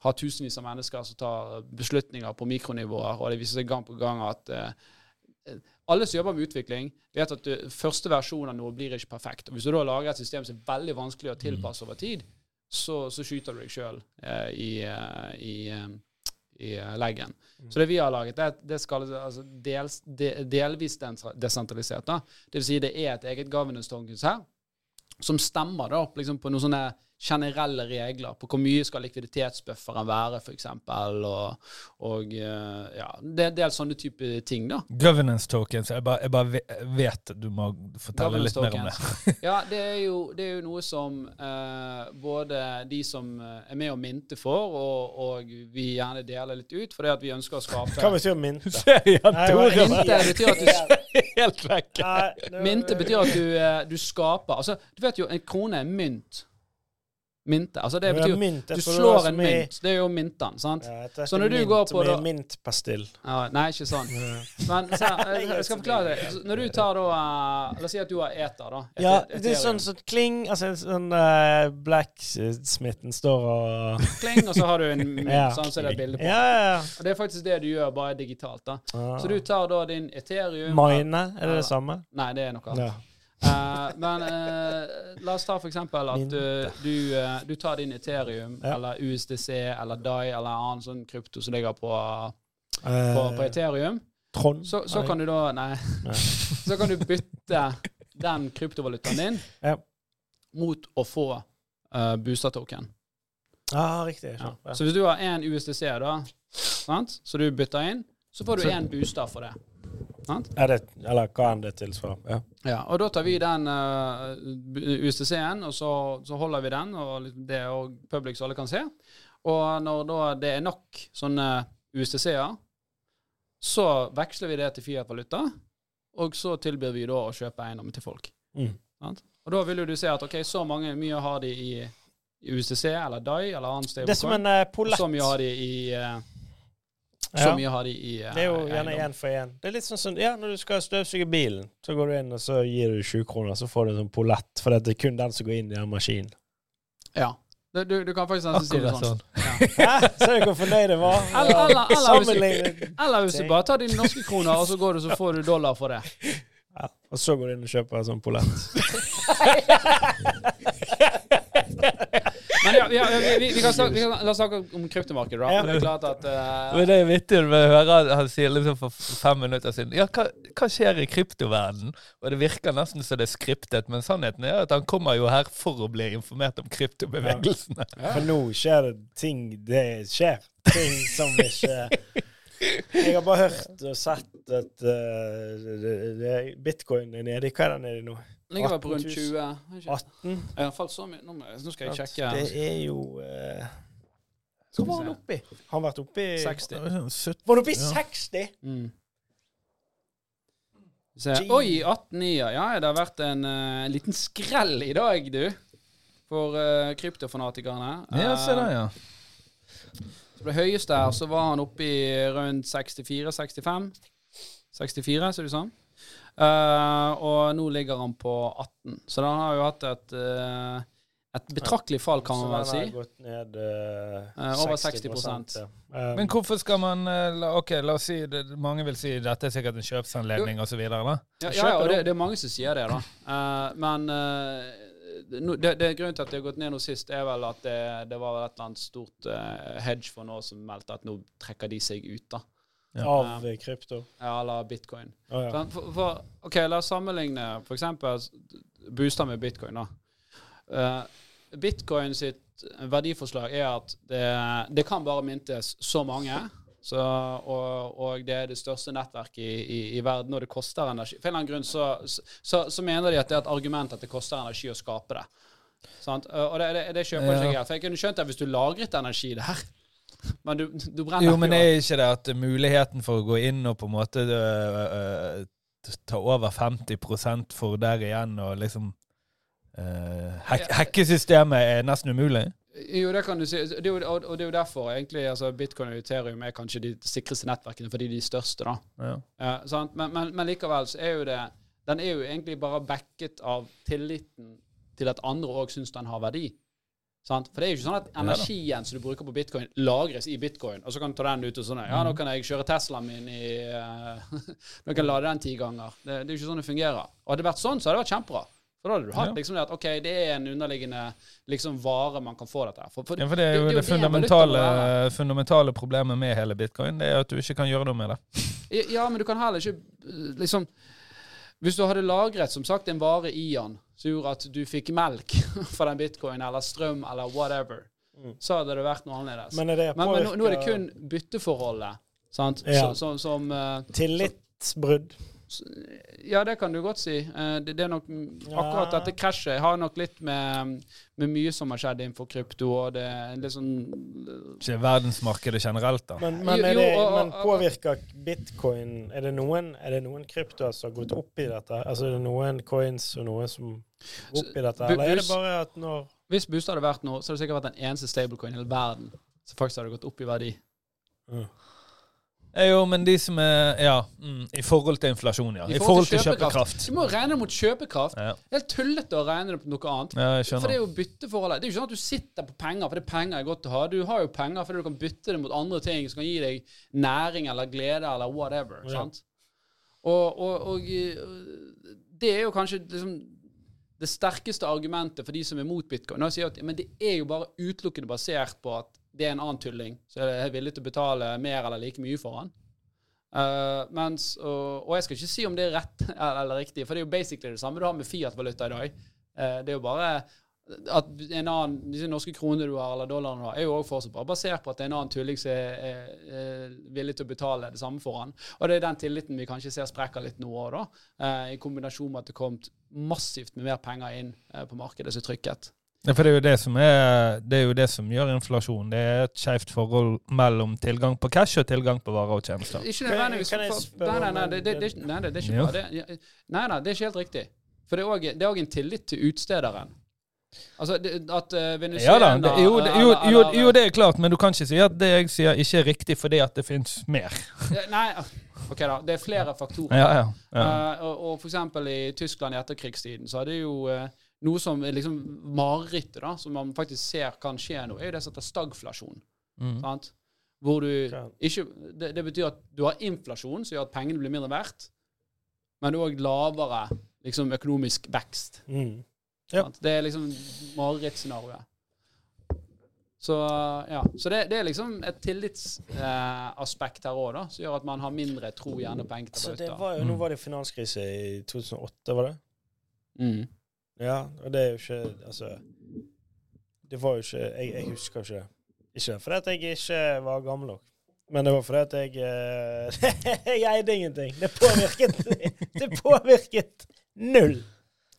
ha tusenvis av mennesker som tar beslutninger på mikronivåer, og det viser seg gang på gang at eh, alle som jobber med utvikling, vet at du, første versjon av noe blir ikke perfekt. Og Hvis du da lager et system som er veldig vanskelig å tilpasse over tid, så, så skyter du deg sjøl eh, i, eh, i, eh, i leggen. Mm. Så det vi har laget, det, det skal altså dels, de, delvis desentralisert. da. Det vil si det er et eget governance tokens her, som stemmer da, liksom på noen sånne generelle regler på hvor mye skal likviditetsbufferen være, f.eks. Og, og eh, ja, det er en del sånne type ting, da. Governance tokens. Jeg bare, jeg bare vet du må fortelle litt mer om det. ja, det er, jo, det er, jo, noe som eh, både de som eh, er med og minte for, og, og, vi gjerne deler litt ut, fordi at vi ønsker å skape Hva betyr minte? minte betyr at du Helt vekk. Minte betyr at du, du skaper Altså, du vet jo, en krone er mynt. Mynte. Altså det betyr mynt, Du slår en mynt. Det er jo myntene, sant? Ja, så når du går på da Mintpastill. Ja, nei, ikke sånn. Men så, jeg skal forklare det. Når du tar da uh, La oss si at du har eter, da. Et, ja, det er sånn som så kling Altså sånn uh, blacksmithen står og Kling, og så har du en mynt, ja. sånn som så det er bilde på. Ja, ja, ja. Og det er faktisk det du gjør, bare digitalt. da. Ah. Så du tar da din Eterium Mine, er det det samme? Nei, det er noe annet. Uh, men uh, la oss ta eksempel at du, du, uh, du tar din Ethereum ja. eller USDC eller DAI eller annen sånn krypto som ligger på, på, på Ethereum. Trond. Så, så kan du da Nei. så kan du bytte den kryptovalutaen din ja. mot å få uh, booster-token. Ah, riktig. Ja. Så hvis du har én USDC, da, sant? så du bytter inn, så får du én booster for det. Er det, eller hva enn det tilsvarer. Ja. ja. og da tar vi den uh, eh, USTC-en, og så, så, holder vi den, og det er public så alle kan se. Og når da det er nok sånne UCC-er, så veksler vi det til Fiat-valuta, og så tilbyr vi da å kjøpe eiendommen til folk. Mm. Og da vil jo du se at ok, så mange, mye har de i, UCC eller DAI eller annet sted. Det er som en uh, polett. Så mye har de i uh, så mye har de i uh, Det er jo gjerne én for én. Det er litt sånn som ja, når du skal støvsuge bilen, så går du inn og så gir du 20 kroner, så får du en sånn polett, for det er kun den som går inn i den maskinen. Ja. Du, du, du, kan faktisk nesten si det sånn. sånn. Ja. Ser du hvor fornøyd jeg var? Eller, eller, eller, eller, hvis du bare tar dine norske kroner, og så går du så får du dollar for det. Ja. Og så går du inn og kjøper en sånn polett. Men ja, ja vi, vi, vi, kan snakke, vi, kan la oss snakke om kryptomarkedet. Ja. Det er klart at uh, Men det er vittig når vi hører han sier liksom for fem minutter siden Ja, hva, hva skjer i kryptoverdenen? Og det virker nesten som det er skriptet, men sannheten er at han kommer jo her for å bli informert om kryptobevegelsene. Ja. For nå skjer det ting Det skjer ting som ikke jeg har bare hørt og sett at uh, bitcoin er nede. Hva er den nede nå? Ligger vel på rundt 20. 18? Ja, falt så mye. Nå, nå skal jeg sjekke. Det er jo uh, Hva var han oppi? Har han vært oppi 60. Var han oppi 60? Mm. Se. Oi, 18,9. Ja, det har vært en uh, liten skrell i dag, du. For uh, kryptofanatikerne. Ja, se der, ja. Så det høyeste her, så var han oppe i rundt 64-65. 64, ser det ut som. Uh, og nå ligger han på 18. Så han har jo hatt et uh, et betraktelig fall, kan man vel si. Gått ned, uh, over 60 ja. um, Men hvorfor skal man Ok, la oss si det, Mange vil si dette er sikkert en kjøpsanledning osv. Ja, ja, ja, og det, det, er mange som sier det, da. Uh, men uh, det, det, Grunnen til at det har gått ned nå sist, er vel at det, det var et eller annet stort hedge for nå som meldte at nå trekker de seg ut. da. Ja. Av krypto? Ja, eller bitcoin. Oh, ja. for, for, ok, La oss sammenligne f.eks. booster med bitcoin. da. Uh, Bitcoin sitt verdiforslag er at det, det kan bare myntes så mange. Så, og, og, det er det største nettverket i, i, i, verden, og det koster energi. For en eller annen grunn så, så, så, mener de at det er et argument at det koster energi å skape det. Sant? Og det, det, det kjøper ikke jeg. For jeg kunne skjønt det hvis du lagret energi der. Men du, du brenner Jo, men er ikke det at muligheten for å gå inn og på en måte øh, øh, ta over 50 for der igjen og liksom Uh, hack, hackesystemet er nesten umulig? Jo, det kan du si. Det jo, og, det er jo derfor egentlig altså, bitcoin og Ethereum er kanskje de sikreste nettverkene fordi de er de største. da. Ja. Uh, men, men, men, likevel så er jo det Den er jo egentlig bare backet av tilliten til at andre òg syns den har verdi. Sant? For det er jo ikke sånn at energien som du bruker på bitcoin, lagres i bitcoin, og så kan du ta den ut og sånn Ja, nå kan jeg kjøre Teslaen min i uh, Nå kan jeg lade den ti ganger. Det, det er jo ikke sånn det fungerer. Og hadde det vært sånn, så hadde det vært kjempebra. For da hadde du hatt liksom det at ok, det er en underliggende liksom vare man kan få dette for, for, ja, for det er jo det, det, det fundamentale, fundamentale, problemet med hele bitcoin. Det er at du ikke kan gjøre noe med det. ja, men du kan heller ikke liksom Hvis du hadde lagret som sagt en vare i den som gjorde at du fikk melk for den bitcoin, eller strøm, eller whatever, mm. så hadde det vært noe annerledes. Men, men, men nå, nå, er det kun bytteforholdet. Sant? Ja. Så, så, som uh, Tillitsbrudd. Ja, det kan du godt si. Eh, det, det er nok Akkurat dette krasjet har nok litt med, med, mye som har skjedd innenfor krypto, og det litt sånn Ikke verdensmarkedet generelt, da. Men, men, det, men påvirker bitcoin Er det noen, er det noen kryptoer som har gått opp i dette? Altså er det noen coins og noe som går opp i dette, eller er det bare at når Hvis Boost hadde vært nå, så hadde det sikkert vært den eneste stablecoin i hele verden som faktisk hadde gått opp i verdi. Mm. Jo, men de som er Ja, mm, i forhold til inflasjon, ja. I, forhold, til kjøpekraft. Du må regne mot kjøpekraft. Ja. Det er helt tullete å regne det på noe annet. Ja, jeg skjønner. For det er jo bytteforholdet. Det er jo ikke sånn at du sitter på penger fordi penger er godt å ha. Du har jo penger fordi du kan bytte det mot andre ting som kan gi deg næring eller glede eller whatever. Ja. sant? Og, og, og, eh, det er jo kanskje liksom det sterkeste argumentet for de som er mot bitcoin. Når jeg sier at, Men det er jo bare utelukkende basert på at det er en annen tulling, så jeg er villig til å betale mer eller like mye for han. Uh, mens, og, og, jeg skal ikke si om det er rett eller, eller, riktig, for det er jo basically det samme du har med Fiat-valuta i dag. Uh, det er jo bare at en annen, disse norske kronene du har, eller dollarene du har, er jo også fortsatt bare basert på at det er en annen tulling som er, er, er, villig til å betale det samme for han. Og det er den tilliten vi kanskje ser sprekker litt nå òg, da. Uh, I kombinasjon med at det kom massivt med mer penger inn på markedet som trykket. Ja, for det er, jo det, som er, det er jo det som gjør inflasjon. Det er et skjevt forhold mellom tilgang på cash og tilgang på varer og tjenester. Ikke nødvendigvis. Nei, nei, nei, det, det, det, nei, det er ikke bra. Det, nei, nei, det er ikke helt riktig. For det er òg en tillit til utstederen. Altså at Venezuela ja, da, det, jo, det, jo, jo, jo, det er klart, men du kan ikke si at det jeg sier, ikke er riktig fordi at det fins mer. nei, ok da, det er flere faktorer. Ja, ja, ja. Uh, og, og for eksempel i Tyskland i etterkrigstiden så hadde jo uh, noe som er liksom marerittet, da, som man faktisk ser kan skje nå, er jo det som heter stagflasjon. Mm. Sant? Hvor du ikke det, det, betyr at du har inflasjon, som gjør at pengene blir mindre verdt, men òg lavere liksom, økonomisk vekst. Mm. Ja. Det er liksom marerittscenarioet. Så ja, så det, det, er liksom et tillitsaspekt eh, her òg, som gjør at man har mindre tro gjerne på enkelte valutaer. Nå var det finanskrise i 2008, var det? Mm. Ja, og det er jo ikke Altså Det var jo ikke Jeg, jeg husker ikke Ikke fordi jeg ikke var gammel nok, men det var fordi jeg eh, Jeg eide ingenting. Det påvirket Det påvirket null.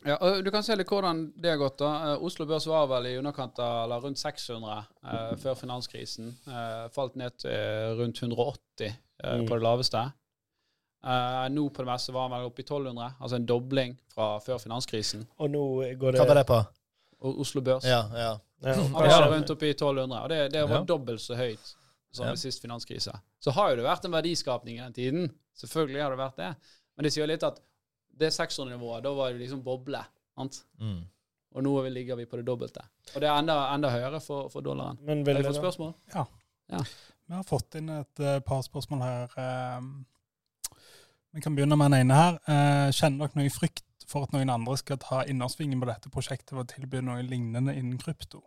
Ja, og Du kan se litt hvordan det har gått. da. Uh, Oslo Børs var vel i underkant av eller rundt 600 uh, eh, før finanskrisen. Uh, falt ned til rundt 180 mm. på det laveste. Uh, nå på det meste var han vel oppe i 1200, altså en dobling fra før finanskrisen. Og nå går det Hva var det på? Oslo Børs. Ja, ja. ja. Han var rundt oppe i 1200, og det, det var ja. dobbelt så høyt som ja. ved sist finanskrise. Så har jo det vært en verdiskapning i den tiden. Selvfølgelig har det vært det. Men det sier litt at det 600-nivået, da var det liksom boble. Sant? Mm. og nå ligger vi på det dobbelte. Og det er enda, enda høyere for, for dollaren. Men vil Har vi fått spørsmål? Ja. Ja. Vi har fått inn et uh, par spørsmål her. eh, vi kan begynne med den ene her. Eh, kjenner dere noe frykt for at noen andre skal ta innersvingen på dette prosjektet ved å tilby noe lignende innen krypto?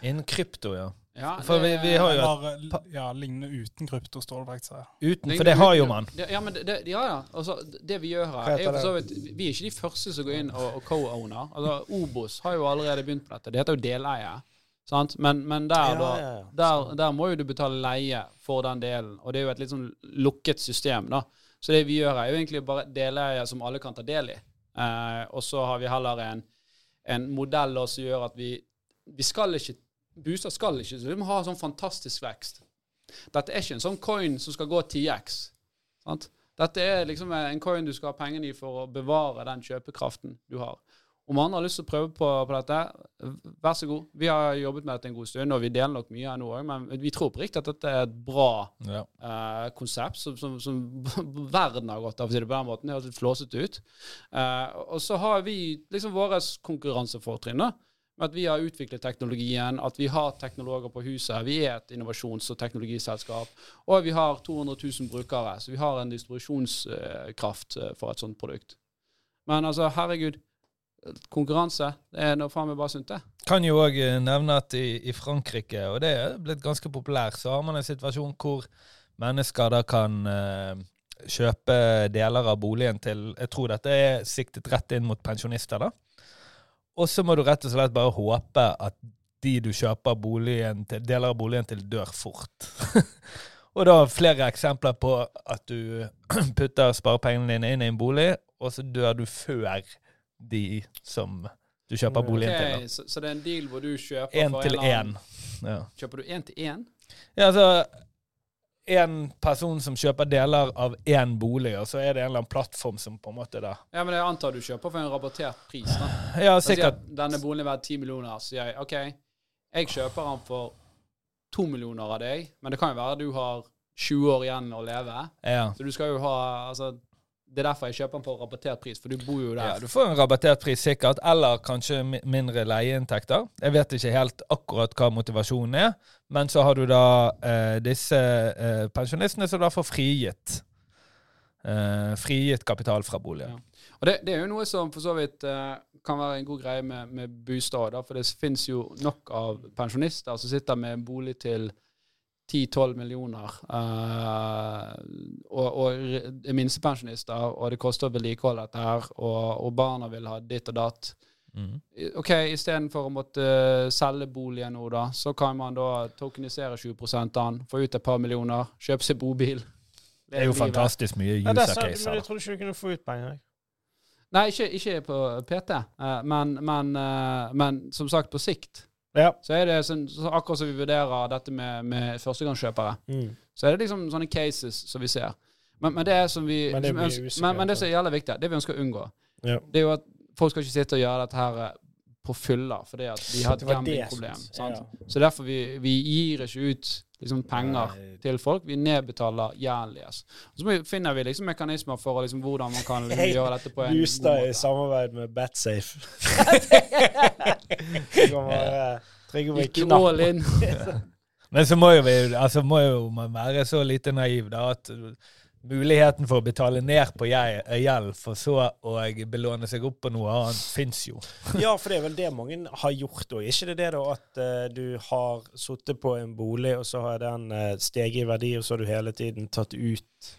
Innen krypto, ja. Ja, For vi, vi har jo eh, ja, lignende uten krypto, står det faktisk her. uten, for det har jo man. Ja, men det, det, ja, ja. Altså, det vi gjør her, er jo for så vidt Vi er ikke de første som går inn og, og co-owner. Altså, Obos har jo allerede begynt på dette. Det heter jo deleie. Sant? Men, men der, da, ja, ja. der, der må jo du betale leie for den delen. Og det er jo et litt sånn lukket system, da. Så det vi gjør, er jo egentlig bare deleie som alle kan ta del i. Eh, og så har vi heller en, en modell som gjør at vi Vi skal ikke Booster skal ikke så vi må ha sånn fantastisk vekst. Dette er ikke en sånn coin som skal gå 10x. Sant? Dette er liksom en coin du skal ha pengene i for å bevare den kjøpekraften du har. Om andre har lyst til å prøve på, på dette, vær så god. Vi har jobbet med dette en god stund, og vi deler nok mye her nå òg, men vi tror på riktig at dette er et bra Ja. uh, konsept som, som, som verden har godt av, for å si det på den måten. Det høres litt flåsete ut. Uh, og så har vi liksom våre konkurransefortrinn. At vi har utviklet teknologien, at vi har teknologer på huset. Vi er et innovasjons- og teknologiselskap. Og vi har 200 000 brukere, så vi har en distribusjonskraft eh, for et sånt produkt. Men altså, herregud. Konkurranse, det er noe faen meg bare sunt, det. Kan jo òg nevne at i, i Frankrike, og det er blitt ganske populært, så har man en situasjon hvor mennesker da kan uh, kjøpe deler av boligen til Jeg tror dette er siktet rett inn mot pensjonister, da. Og så må du rett og slett bare håpe at de du kjøper boligen til, deler av boligen til, dør fort. og da flere eksempler på at du putter sparepengene dine inn i en bolig, og så dør du før de som du kjøper boligen til. Ok, da. så, så det er en deal hvor du kjøper en for til én. Ja. Kjøper du én til én? ja, altså En person som kjøper deler av én bolig, og så er det en eller annen plattform som på en måte da Ja, men jeg antar du kjøper for en rabattert pris. da. Ja, sikkert. sier denne boligen er verdt 10 millioner, så sier jeg OK, jeg kjøper den for 2 millioner av deg, men det kan jo være du har 20 år igjen å leve. Ja. Så du skal jo ha altså, Det er derfor jeg kjøper den på rabattert pris, for du bor jo der. ja, du får en rabattert pris, sikkert. Eller kanskje mindre leieinntekter. Jeg vet ikke helt akkurat hva motivasjonen er. Men så har du da eh, disse eh, pensjonistene som da får frigitt eh, frigitt kapital fra boligen. Og det, det er jo noe som for så vidt eh, kan være en god greie med, med bostad, for det finnes jo nok av pensjonister som sitter med en bolig til 10-12 millioner, Uh, og, og er minstepensjonister, og det koster å vedlikeholde dette her, og, og barna vil ha ditt og datt. Mm. OK, istedenfor å måtte selge boligen nå, da, så kan man da tokenisere 20 av den, få ut et par millioner, kjøpe seg bobil. Det er jo fantastisk mye user sa- Ja, men jeg trodde ikke du kunne få ut penger. Nei, ikke, ikke på PT, eh, men, men, eh, men som sagt, på sikt Ja. så er det sånn, så akkurat som vi vurderer dette med, med førstegangskjøpere, Mm. så er det liksom sånne cases som vi ser. Men, men det som vi Men det er som ønsker, men, men det som er jævlig viktig, det vi ønsker å unngå, Ja. det er jo at folk skal ikke sitte og gjøre dette her eh, på fylla fordi at de har et gamblingproblem. ja. Så derfor vi, vi gir ikke ut liksom, penger Nei. til folk. Vi nedbetaler gjeld deres. Så finner vi liksom mekanismer for liksom, hvordan man kan liksom, gjøre dette på en Booster god i samarbeid med Batsafe. Trygge knapp. all. Men så må jo, vi, altså må jo man være så lite naiv da, at muligheten for å betale ned på gjeld, for så å belåne seg opp på noe annet, fins jo. Ja, for det er vel det mange har gjort òg. Ikke det det da at uh, du har sittet på en bolig, og så har den uh, steget i verdi, og så har du hele tiden tatt ut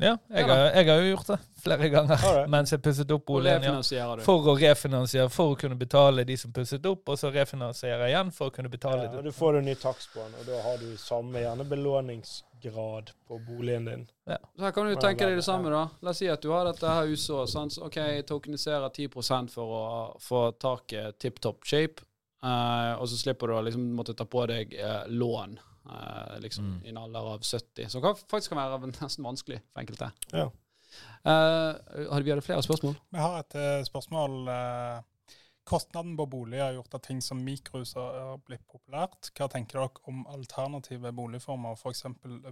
Ja, jeg, Ja har, jeg har jo gjort det flere ganger right. mens jeg pusset opp boligen. Ja. For å refinansiere, for å kunne betale de som pusset opp, og så refinansiere igjen for å kunne betale ja, og. Du får en ny takst på den, og da har du samme gjerne belåningsgrad på boligen din. Så her kan du tenke deg det samme, da. La oss si at du har dette her huset sant? OK, jeg tokeniserer 10% for å få taket tipp topp shape, uh, og så slipper du å liksom måtte ta på deg uh, lån liksom Mm. i en alder av 70. Som kan, faktisk kan være nesten vanskelig for enkelte. Ja. Eh, hadde vi hadde flere spørsmål? Vi har et eh, spørsmål. eh, kostnaden på bolig har gjort at ting som mikrohus har har blitt populært. Hva tenker dere om alternative boligformer, f.eks.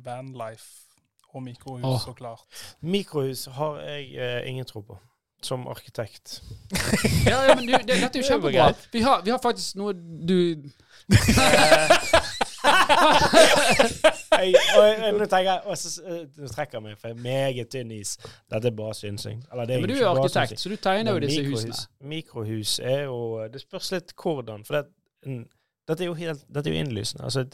vanlife og mikrohus, oh. så klart? Mikrohus har jeg eh, ingen tro på. som arkitekt. ja, ja, men du, det, dette er jo kjempebra. Vi har, vi har faktisk noe du jeg, og, nå tenker jeg, og så, nå trekker jeg meg, for jeg er meget tynn is. Dette er bare synsing. Eller, er men du er arkitekt, så du tegner jo disse mikrohus, husene. Mikrohus er jo Det spørs litt hvordan. For det, dette er jo helt, dette er jo innlysende. Altså,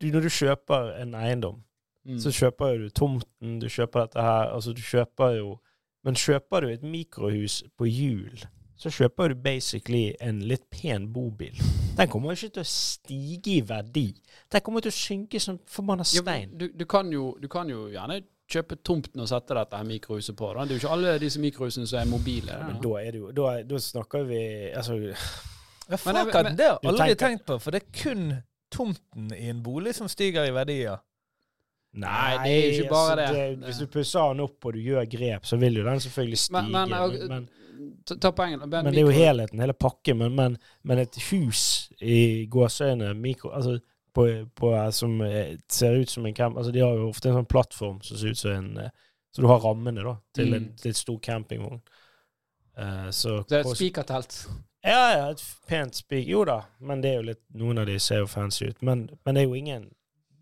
du, når du kjøper en eiendom, mm. så kjøper du tomten, du kjøper dette her altså du kjøper jo Men kjøper du et mikrohus på hjul så kjøper du basically en litt pen bobil. Den kommer ikke til å stige i verdi. Den kommer til å synke som forbanna stein. Ja, du, du, kan jo, du, kan jo, gjerne kjøpe tomten og sette dette her mikrohuset på. Da. Det er jo ikke alle disse mikrohusene som er mobile. Ja, men da, er det jo, da, da snakker vi Altså ja, fuck, men, men, det har jeg aldri tenkt på, for det er kun tomten i en bolig som stiger i verdier. Nei, det er jo ikke bare altså, det. det. Hvis du pusser den opp og du gjør grep, så vil jo den selvfølgelig stige. Men, men, ta poenget. Men, mikro... det er jo helheten, hele pakken. Men, men, men et hus i gåseøyne mikro, altså på, på, som ser ut som en camp, altså De har jo ofte en sånn plattform som ser ut som en eh, Så du har rammene da, til mm. en litt stor campingvogn. Uh, så, det er et spikertelt? Ja, ja, et pent spik. Jo da, men det er jo litt Noen av de ser jo fancy ut. Men, men det er jo ingen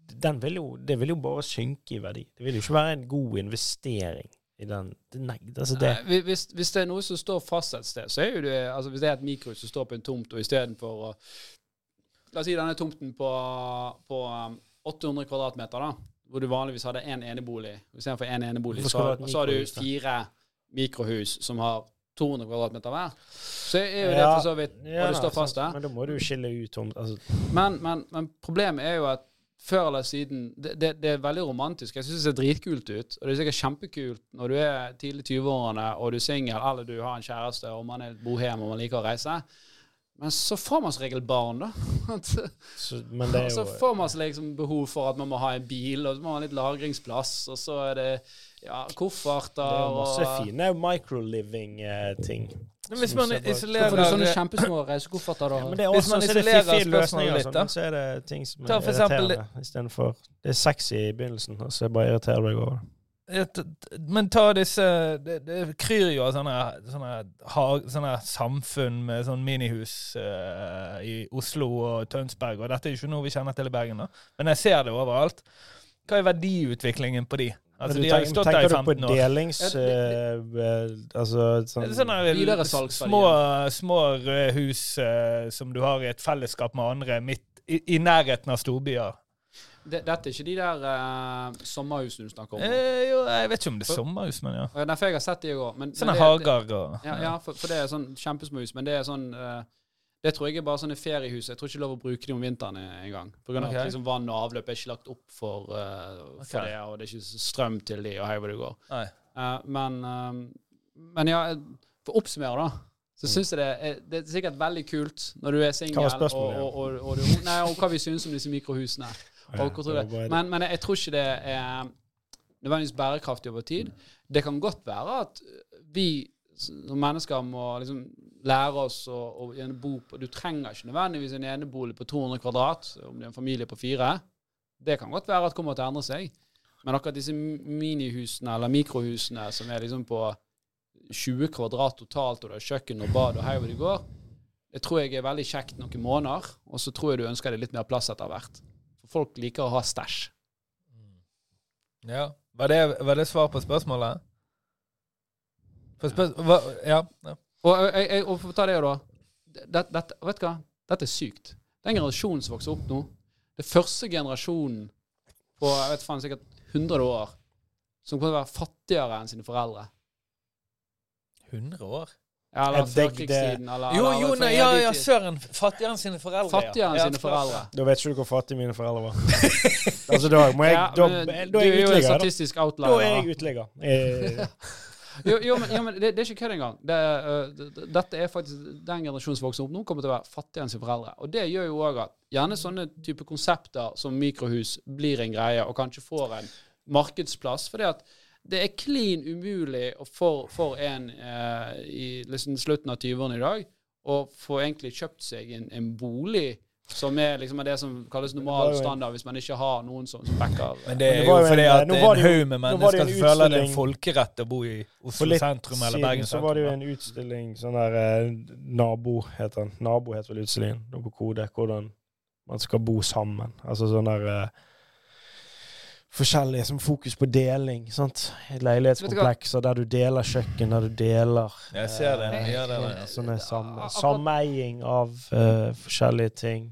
den vil jo, Det vil jo bare synke i verdi. Det vil jo ikke være en god investering den Nei, altså det hvis, hvis, det er noe som står fast et sted, så er jo det altså Hvis det er et mikrus som står på en tomt, og istedenfor å La oss si denne tomten på, på 800 um, kvadratmeter, da, hvor du vanligvis hadde én en enebolig. Istedenfor én en enebolig, så, så har du fire mikrohus som har 200 kvadratmeter hver. Så er jo det for så vidt Og det står fast der. Men da må du jo skille ut tomt. Altså. Men, men, men problemet er jo at før eller siden det, det, det, er veldig romantisk. Jeg syns det ser dritkult ut. Og det er sikkert kjempekult når du er tidlig 20-årene og du er singel eller du har en kjæreste og man er bohem og man liker å reise. Men så får man som regel barn, da. så, så, får man liksom behov for at man må ha en bil, og så må man ha litt lagringsplass, og så er det ja, kofferter Det er masse og, fine microliving-ting. Men hvis man isolerer Får du sånne kjempesmå reisekofferter, da? Ja, men det er også, hvis man isolerer spørsmålet litt, da. Så er det ting som er irriterende istedenfor Det er sexy i begynnelsen, og så bare irriterer deg over det. Men ta disse Det, det kryr jo av sånne, sånne, sånne, samfunn med sånn minihus uh, i Oslo og Tønsberg, og dette er jo ikke noe vi kjenner til i Bergen, da. men jeg ser det overalt. Hva er verdiutviklingen på de? Altså, de har stått der i 15 år. Tenker du på delings... Uh, altså sånn, sånne små, små røde hus uh, som du har i et fellesskap med andre midt i, i nærheten av storbyer? Det, dette er ikke de der uh, sommerhusene du snakker om? Eh, jo, jeg vet ikke om det er sommerhus, men ja. Nei, for jeg har sett de i går. Sånne hager og Ja, ja for, for, det er sånn kjempesmå hus, men det er sånn uh, det tror jeg er bare sånne feriehus. Jeg tror ikke det er lov å bruke dem om vinteren engang. Pga. Okay. at liksom, vann og avløp er ikke lagt opp for, uh, for okay. det, og det er ikke strøm til de, og hei hvor det går. Uh, men, uh, men, ja, for å oppsummere, da, så mm. syns jeg det er, det er, sikkert veldig kult når du er singel, og, og, og, og, og, hva vi syns om disse mikrohusene. Ja, men, men, jeg tror ikke det er nødvendigvis bærekraftig over tid. Det kan godt være at vi som mennesker må liksom lære oss å, å bo på Du trenger ikke nødvendigvis en enebolig på 200 kvadrat om det er en familie på fire. Det kan godt være at det kommer til å endre seg. Men akkurat disse minihusene eller mikrohusene som er liksom på 20 kvadrat totalt, og det er kjøkken og bad og hei hvor det går, det tror jeg er veldig kjekt noen måneder. Og så tror jeg du ønsker deg litt mer plass etter hvert. For folk liker å ha stæsj. Ja. Var det, var det svar på spørsmålet? For spør hva, ja. ja. Og, jeg, jeg, og for å ta det, da. Det, det, vet du hva? Dette er sykt. Den generasjonen som vokser opp nå, det første generasjonen på jeg vet faen, sikkert 100 år som kommer til å være fattigere enn sine foreldre. 100 år? Ja, eller før krigstiden. Eller, jo, jo, nei, ja, ja, søren. Fattigere enn sine foreldre. Fattigere enn sine foreldre. Da vet ikke du hvor fattige mine foreldre var. altså, da må jeg, da, da, da er jeg utligger. Da er jeg utligger. Eh, jo, jo, men, jo, men det, det, er ikke kødd engang. Det, uh, dette er faktisk Den generasjonen som vokser opp nå, kommer til å være fattigere enn sine foreldre. Og det gjør jo òg at gjerne sånne type konsepter som mikrohus blir en greie, og kanskje får en markedsplass. fordi at det er klin umulig for, for en eh, i liksom slutten av 20-årene i dag å få egentlig kjøpt seg en, en bolig Som er liksom det som kalles normal standard hvis man ikke har noen som backer. Men det er jo fordi at det er en haug med mennesker som føler det er en folkerett å bo i Oslo sentrum eller Bergen sentrum. Så var det jo en utstilling, sånn der eh, Nabo heter den. Nabo heter vel utstillingen, på Kode. Hvordan man skal bo sammen. Altså sånn der eh, forskjellige som fokus på deling. sant? Leilighetskomplekser der du deler kjøkken, der du deler Jeg ser det. Jeg gjør det. Sånne sameiing av uh, forskjellige ting.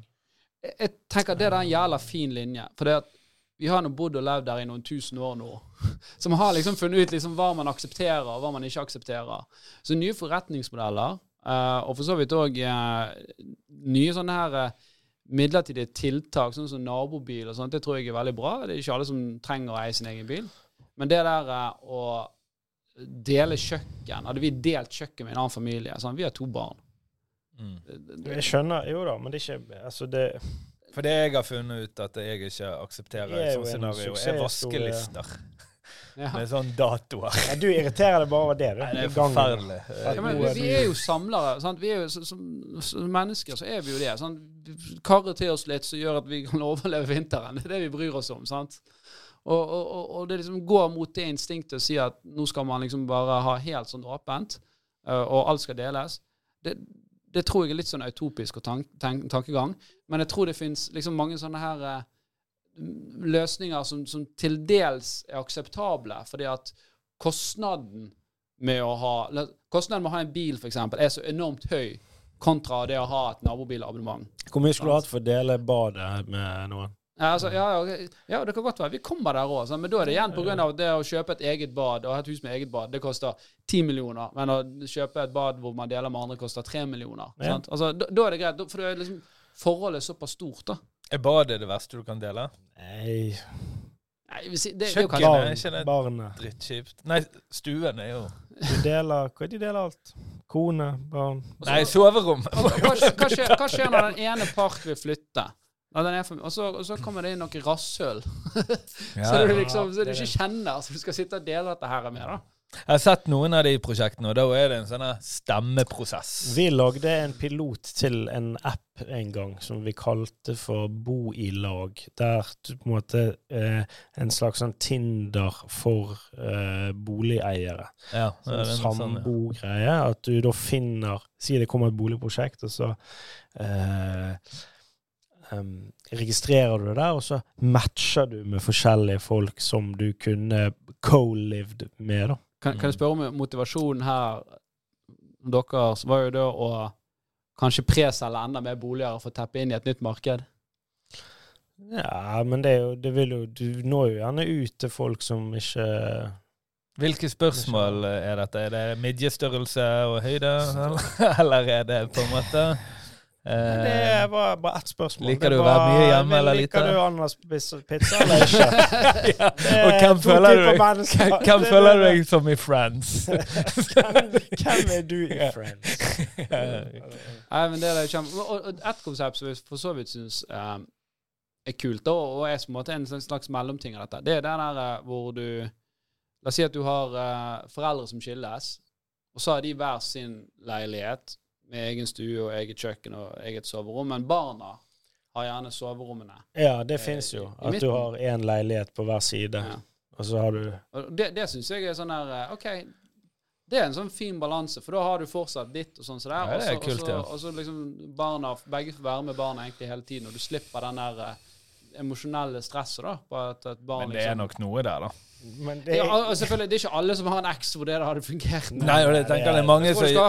Jeg, tenker det er en jævla fin linje. For det at vi har nå bodd og levd der i noen tusen år nå. Som har liksom funnet ut liksom hva man aksepterer, og hva man ikke aksepterer. Så nye forretningsmodeller, uh, og for så vidt òg uh, nye sånne her uh, midlertidige tiltak, sånn som nabobil og sånt, det tror jeg er veldig bra. Det er ikke alle som trenger å eie sin egen bil. Men det der eh, å dele kjøkken Hadde vi delt kjøkken med en annen familie sånn, Vi har to barn. Mm. Jeg skjønner Jo da, men det er ikke Altså, det For det jeg har funnet ut at jeg ikke aksepterer i sånne scenario, er vaskelister. Ja. Med sånn datoer. Ja, du irriterer deg bare over det. Du. Nei, det er forferdelig. Ja, men vi, er jo samlere. Sant? Vi er jo, som, som, mennesker så er vi jo det. Sant? Karre til oss litt som gjør at vi kan overleve vinteren. Det er det vi bryr oss om. sant? Og, og, og, det liksom går mot det instinktet å si at nå skal man liksom bare ha helt sånn åpent, uh, og alt skal deles. Det, det, tror jeg er litt sånn utopisk tank, tank, tankegang. Men jeg tror det fins liksom mange sånne her uh, løsninger som, som, til dels er akseptable, fordi at kostnaden med å ha Kostnaden med å ha en bil, f.eks., er så enormt høy kontra det å ha et nabobilabonnement. Hvor mye skulle du hatt for å dele badet med noen? Ja, altså, ja, ja, det kan godt være. Vi kommer der òg, men da er det igjen pga. det å kjøpe et eget bad og et hus med eget bad. Det koster ti millioner. Men å kjøpe et bad hvor man deler med andre, koster tre millioner. Ja. Altså, da, da, er det greit, for det er liksom, forholdet er såpass stort. da. Er badet det verste du kan dele? Nei Nei, si, det, Kjøkkenet er ikke det barnet. drittkjipt. Nei, stuen er jo Du deler Hva de deler alt? Kone, barn Nei, soverom. Hva, hva, skjer, hva, skjer, når den ene part vil flytte? Og så, og så kommer det inn noe rasshøl. ja, så, du liksom, så du ikke kjenner så du skal sitte og dele dette her med. da jeg har sett noen av de prosjektene, og da er det en sånn stemmeprosess. Vi lagde en pilot til en app en gang som vi kalte for Bo i lag. Der du på en måte eh, En slags sånn Tinder for eh, boligeiere. Ja, sånn sambogreie. At du da finner Si det kommer et boligprosjekt, og så eh, Um, registrerer du det der, og så matcher du med forskjellige folk som du kunne co-lived med. da. Kan, kan, jeg spørre om motivasjonen her deres var jo da å kanskje preselge enda mer boliger for å teppe inn i et nytt marked? Ja, men det, er jo, det vil jo Du når jo gjerne ut til folk som ikke Hvilke spørsmål er dette? Er det midjestørrelse og høyde, eller er det på en måte det var bare ett spørsmål. Liker du å være mye hjemme eller lite? Liker du Annas pizza eller ikke? ja. Og hvem føler, du, hvem føler du deg som i Friends? hvem, er du i Friends? Nei, men det er kjempe... Og et konsept som jeg for så vidt syns um, er kult, da, og er på en måte en slags mellomting av dette, det er den der uh, hvor du La oss si at du har uh, foreldre som skilles, og så har de hver sin leilighet med egen stue og eget kjøkken og eget soverom. Men barna har gjerne soverommene. Ja, det fins jo. At midten. du har én leilighet på hver side. Ja. Og så har du og Det, det syns jeg er sånn her eh, OK, det er en sånn fin balanse, for da har du fortsatt ditt og sånn som så der. Ja, det er kult, ja. Og så liksom barna, begge får være med barna egentlig hele tiden, og du slipper den der uh, emosjonelle stresset da, på at et barn Men det er liksom nok noe der, da. Det er, ja, selvfølgelig, det er ikke alle som har en eks hvor det hadde fungert. Nei, og det tenker jeg det er mange som... Det skal.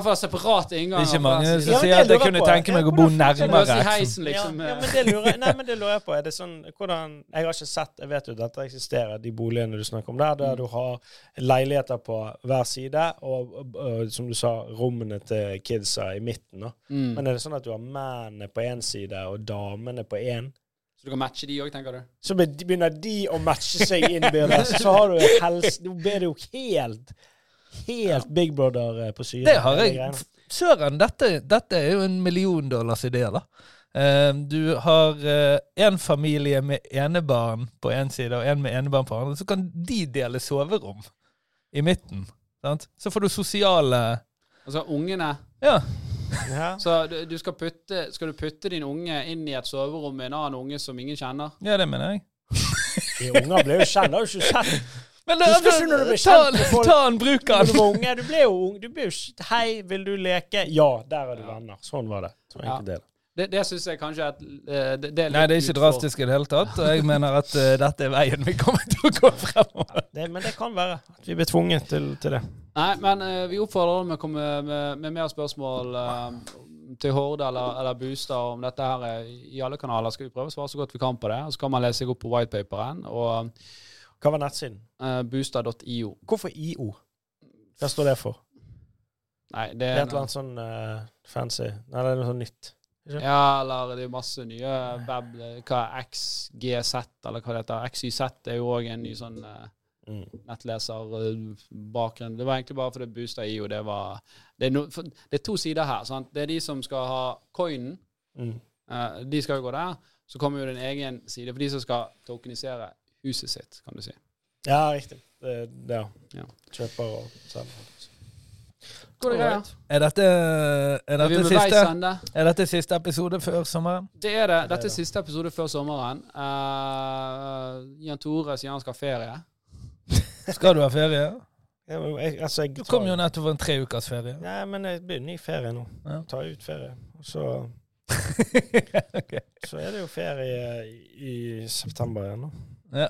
Det er ikke mange som ja, sier at jeg kunne tenke meg å bo nærmere eksen. liksom. Ja, ja, men det lurer, nei, men det lurer jeg på. Er det sånn, hvordan, jeg har ikke sett Jeg vet jo at dette eksisterer, de boligene du snakker om der, der mm. du har leiligheter på hver side, og, og, og som du sa, rommene til kidsa i midten. Mm. Men er det sånn at du har mennene på én side og damene på én? Du kan matche de òg, tenker du? Så begynner de å matche seg innbyrdes. Så har du helse Nå blir det jo helt Helt Big Brother eh, på syre. Det har jeg. Søren, dette, dette, er jo en milliondollars idé, da. Uh, du har én uh, familie med enebarn på én en side og én med enebarn på andre. Så kan de dele soverom i midten. Sant? Så får du sosiale Altså ungene Ja. Ja. Så du, du skal, putte, skal, du putte din unge inn i et soverom med en annen unge som ingen kjenner? Ja, det mener jeg. De unger ble jo kjent, har du ikke sett men det, Husker ikke når du ble kjent med folk? Ta en, bruk den. Du du ble jo ung. Du ble jo Hei, vil du leke? Ja, der er du venner. Sånn var det. Så enkelt ja. Det, det syns jeg kanskje er, eh, det, det er Nei, det er ikke drastisk i det hele tatt. Og jeg mener at uh, dette er veien vi kommer til å gå fremover. Ja, men det kan være at vi blir tvunget til, til det. Nei, men uh, vi oppfordrer dem å komme med, med, mer spørsmål uh, til Horde eller, eller Bustad om dette her i alle kanaler. Skal vi prøve å svare så godt vi kan på det. Og så kan man lese seg opp på whitepaperen. Og hva var nettsiden? Uh, Booster.io. Hvorfor IO? Hva står det for? Nei, det, det er et eller annet sånn uh, fancy Nei, det er noe sånn nytt. Ikke? Ja, eller det er masse nye web Hva er XGZ, eller hva det heter. XYZ er jo òg en ny sånn uh, mm. nettleserbakgrunn. Det var egentlig bare fordi Boosta IO det var det er, no, det er, to sider her. sant? Det er de som skal ha coinen. Mm. Uh, de skal jo gå der. Så kommer jo den egen side for de som skal tokenisere huset sitt, kan du si. Ja, riktig. Det, det ja. Kjøper og selger. Går det greit? Er dette, er, dette siste, er dette siste episode før sommeren? Det er det. Dette er siste episode før sommeren. Uh, Jan Tore sier han skal ha ferie. skal du ha ferie? Ja, jeg, altså, jeg du kom jo nettopp fra en tre ukers ferie. Ja, men jeg begynner i ferie nå. Ja. Tar ut ferie. Så okay. Så er det jo ferie i, i september igjen, nå. Ja.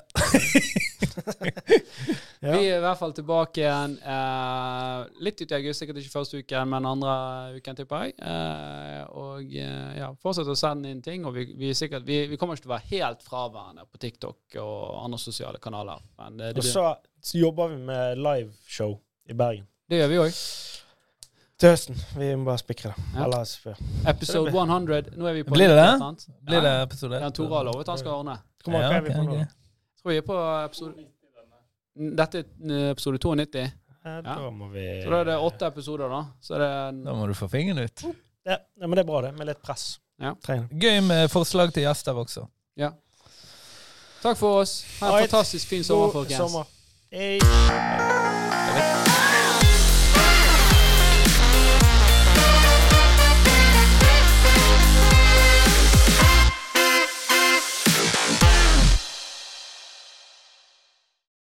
ja. Vi er i hvert fall tilbake igjen eh, litt ut i august, sikkert ikke første uken, men andre uken, tipper jeg. Eh, og eh, ja, fortsett å sende inn ting. Og vi, vi, sikkert, vi, vi, kommer ikke til å være helt fraværende på TikTok og andre sosiale kanaler. Det, det og så, så jobber vi med liveshow i Bergen. Det gjør vi òg. Til høsten. Vi må bare spikre det. Ja. Eller, Episode 100. Nå er vi på Blir det det? Blir det episode? Jan Tore har lovet han skal ordne. Mange ja, er vi på nå? Vi er på episode Dette er episode 92. Ja, da må vi Så da er det åtte episoder, da. Det... Da må du få fingeren ut. Ja, ja, men det er bra, det. Med litt press. Ja. Gøy med forslag til gjester også. Ja. Takk for oss. Ha en fantastisk fin sommer, folkens. Sommer. Hey.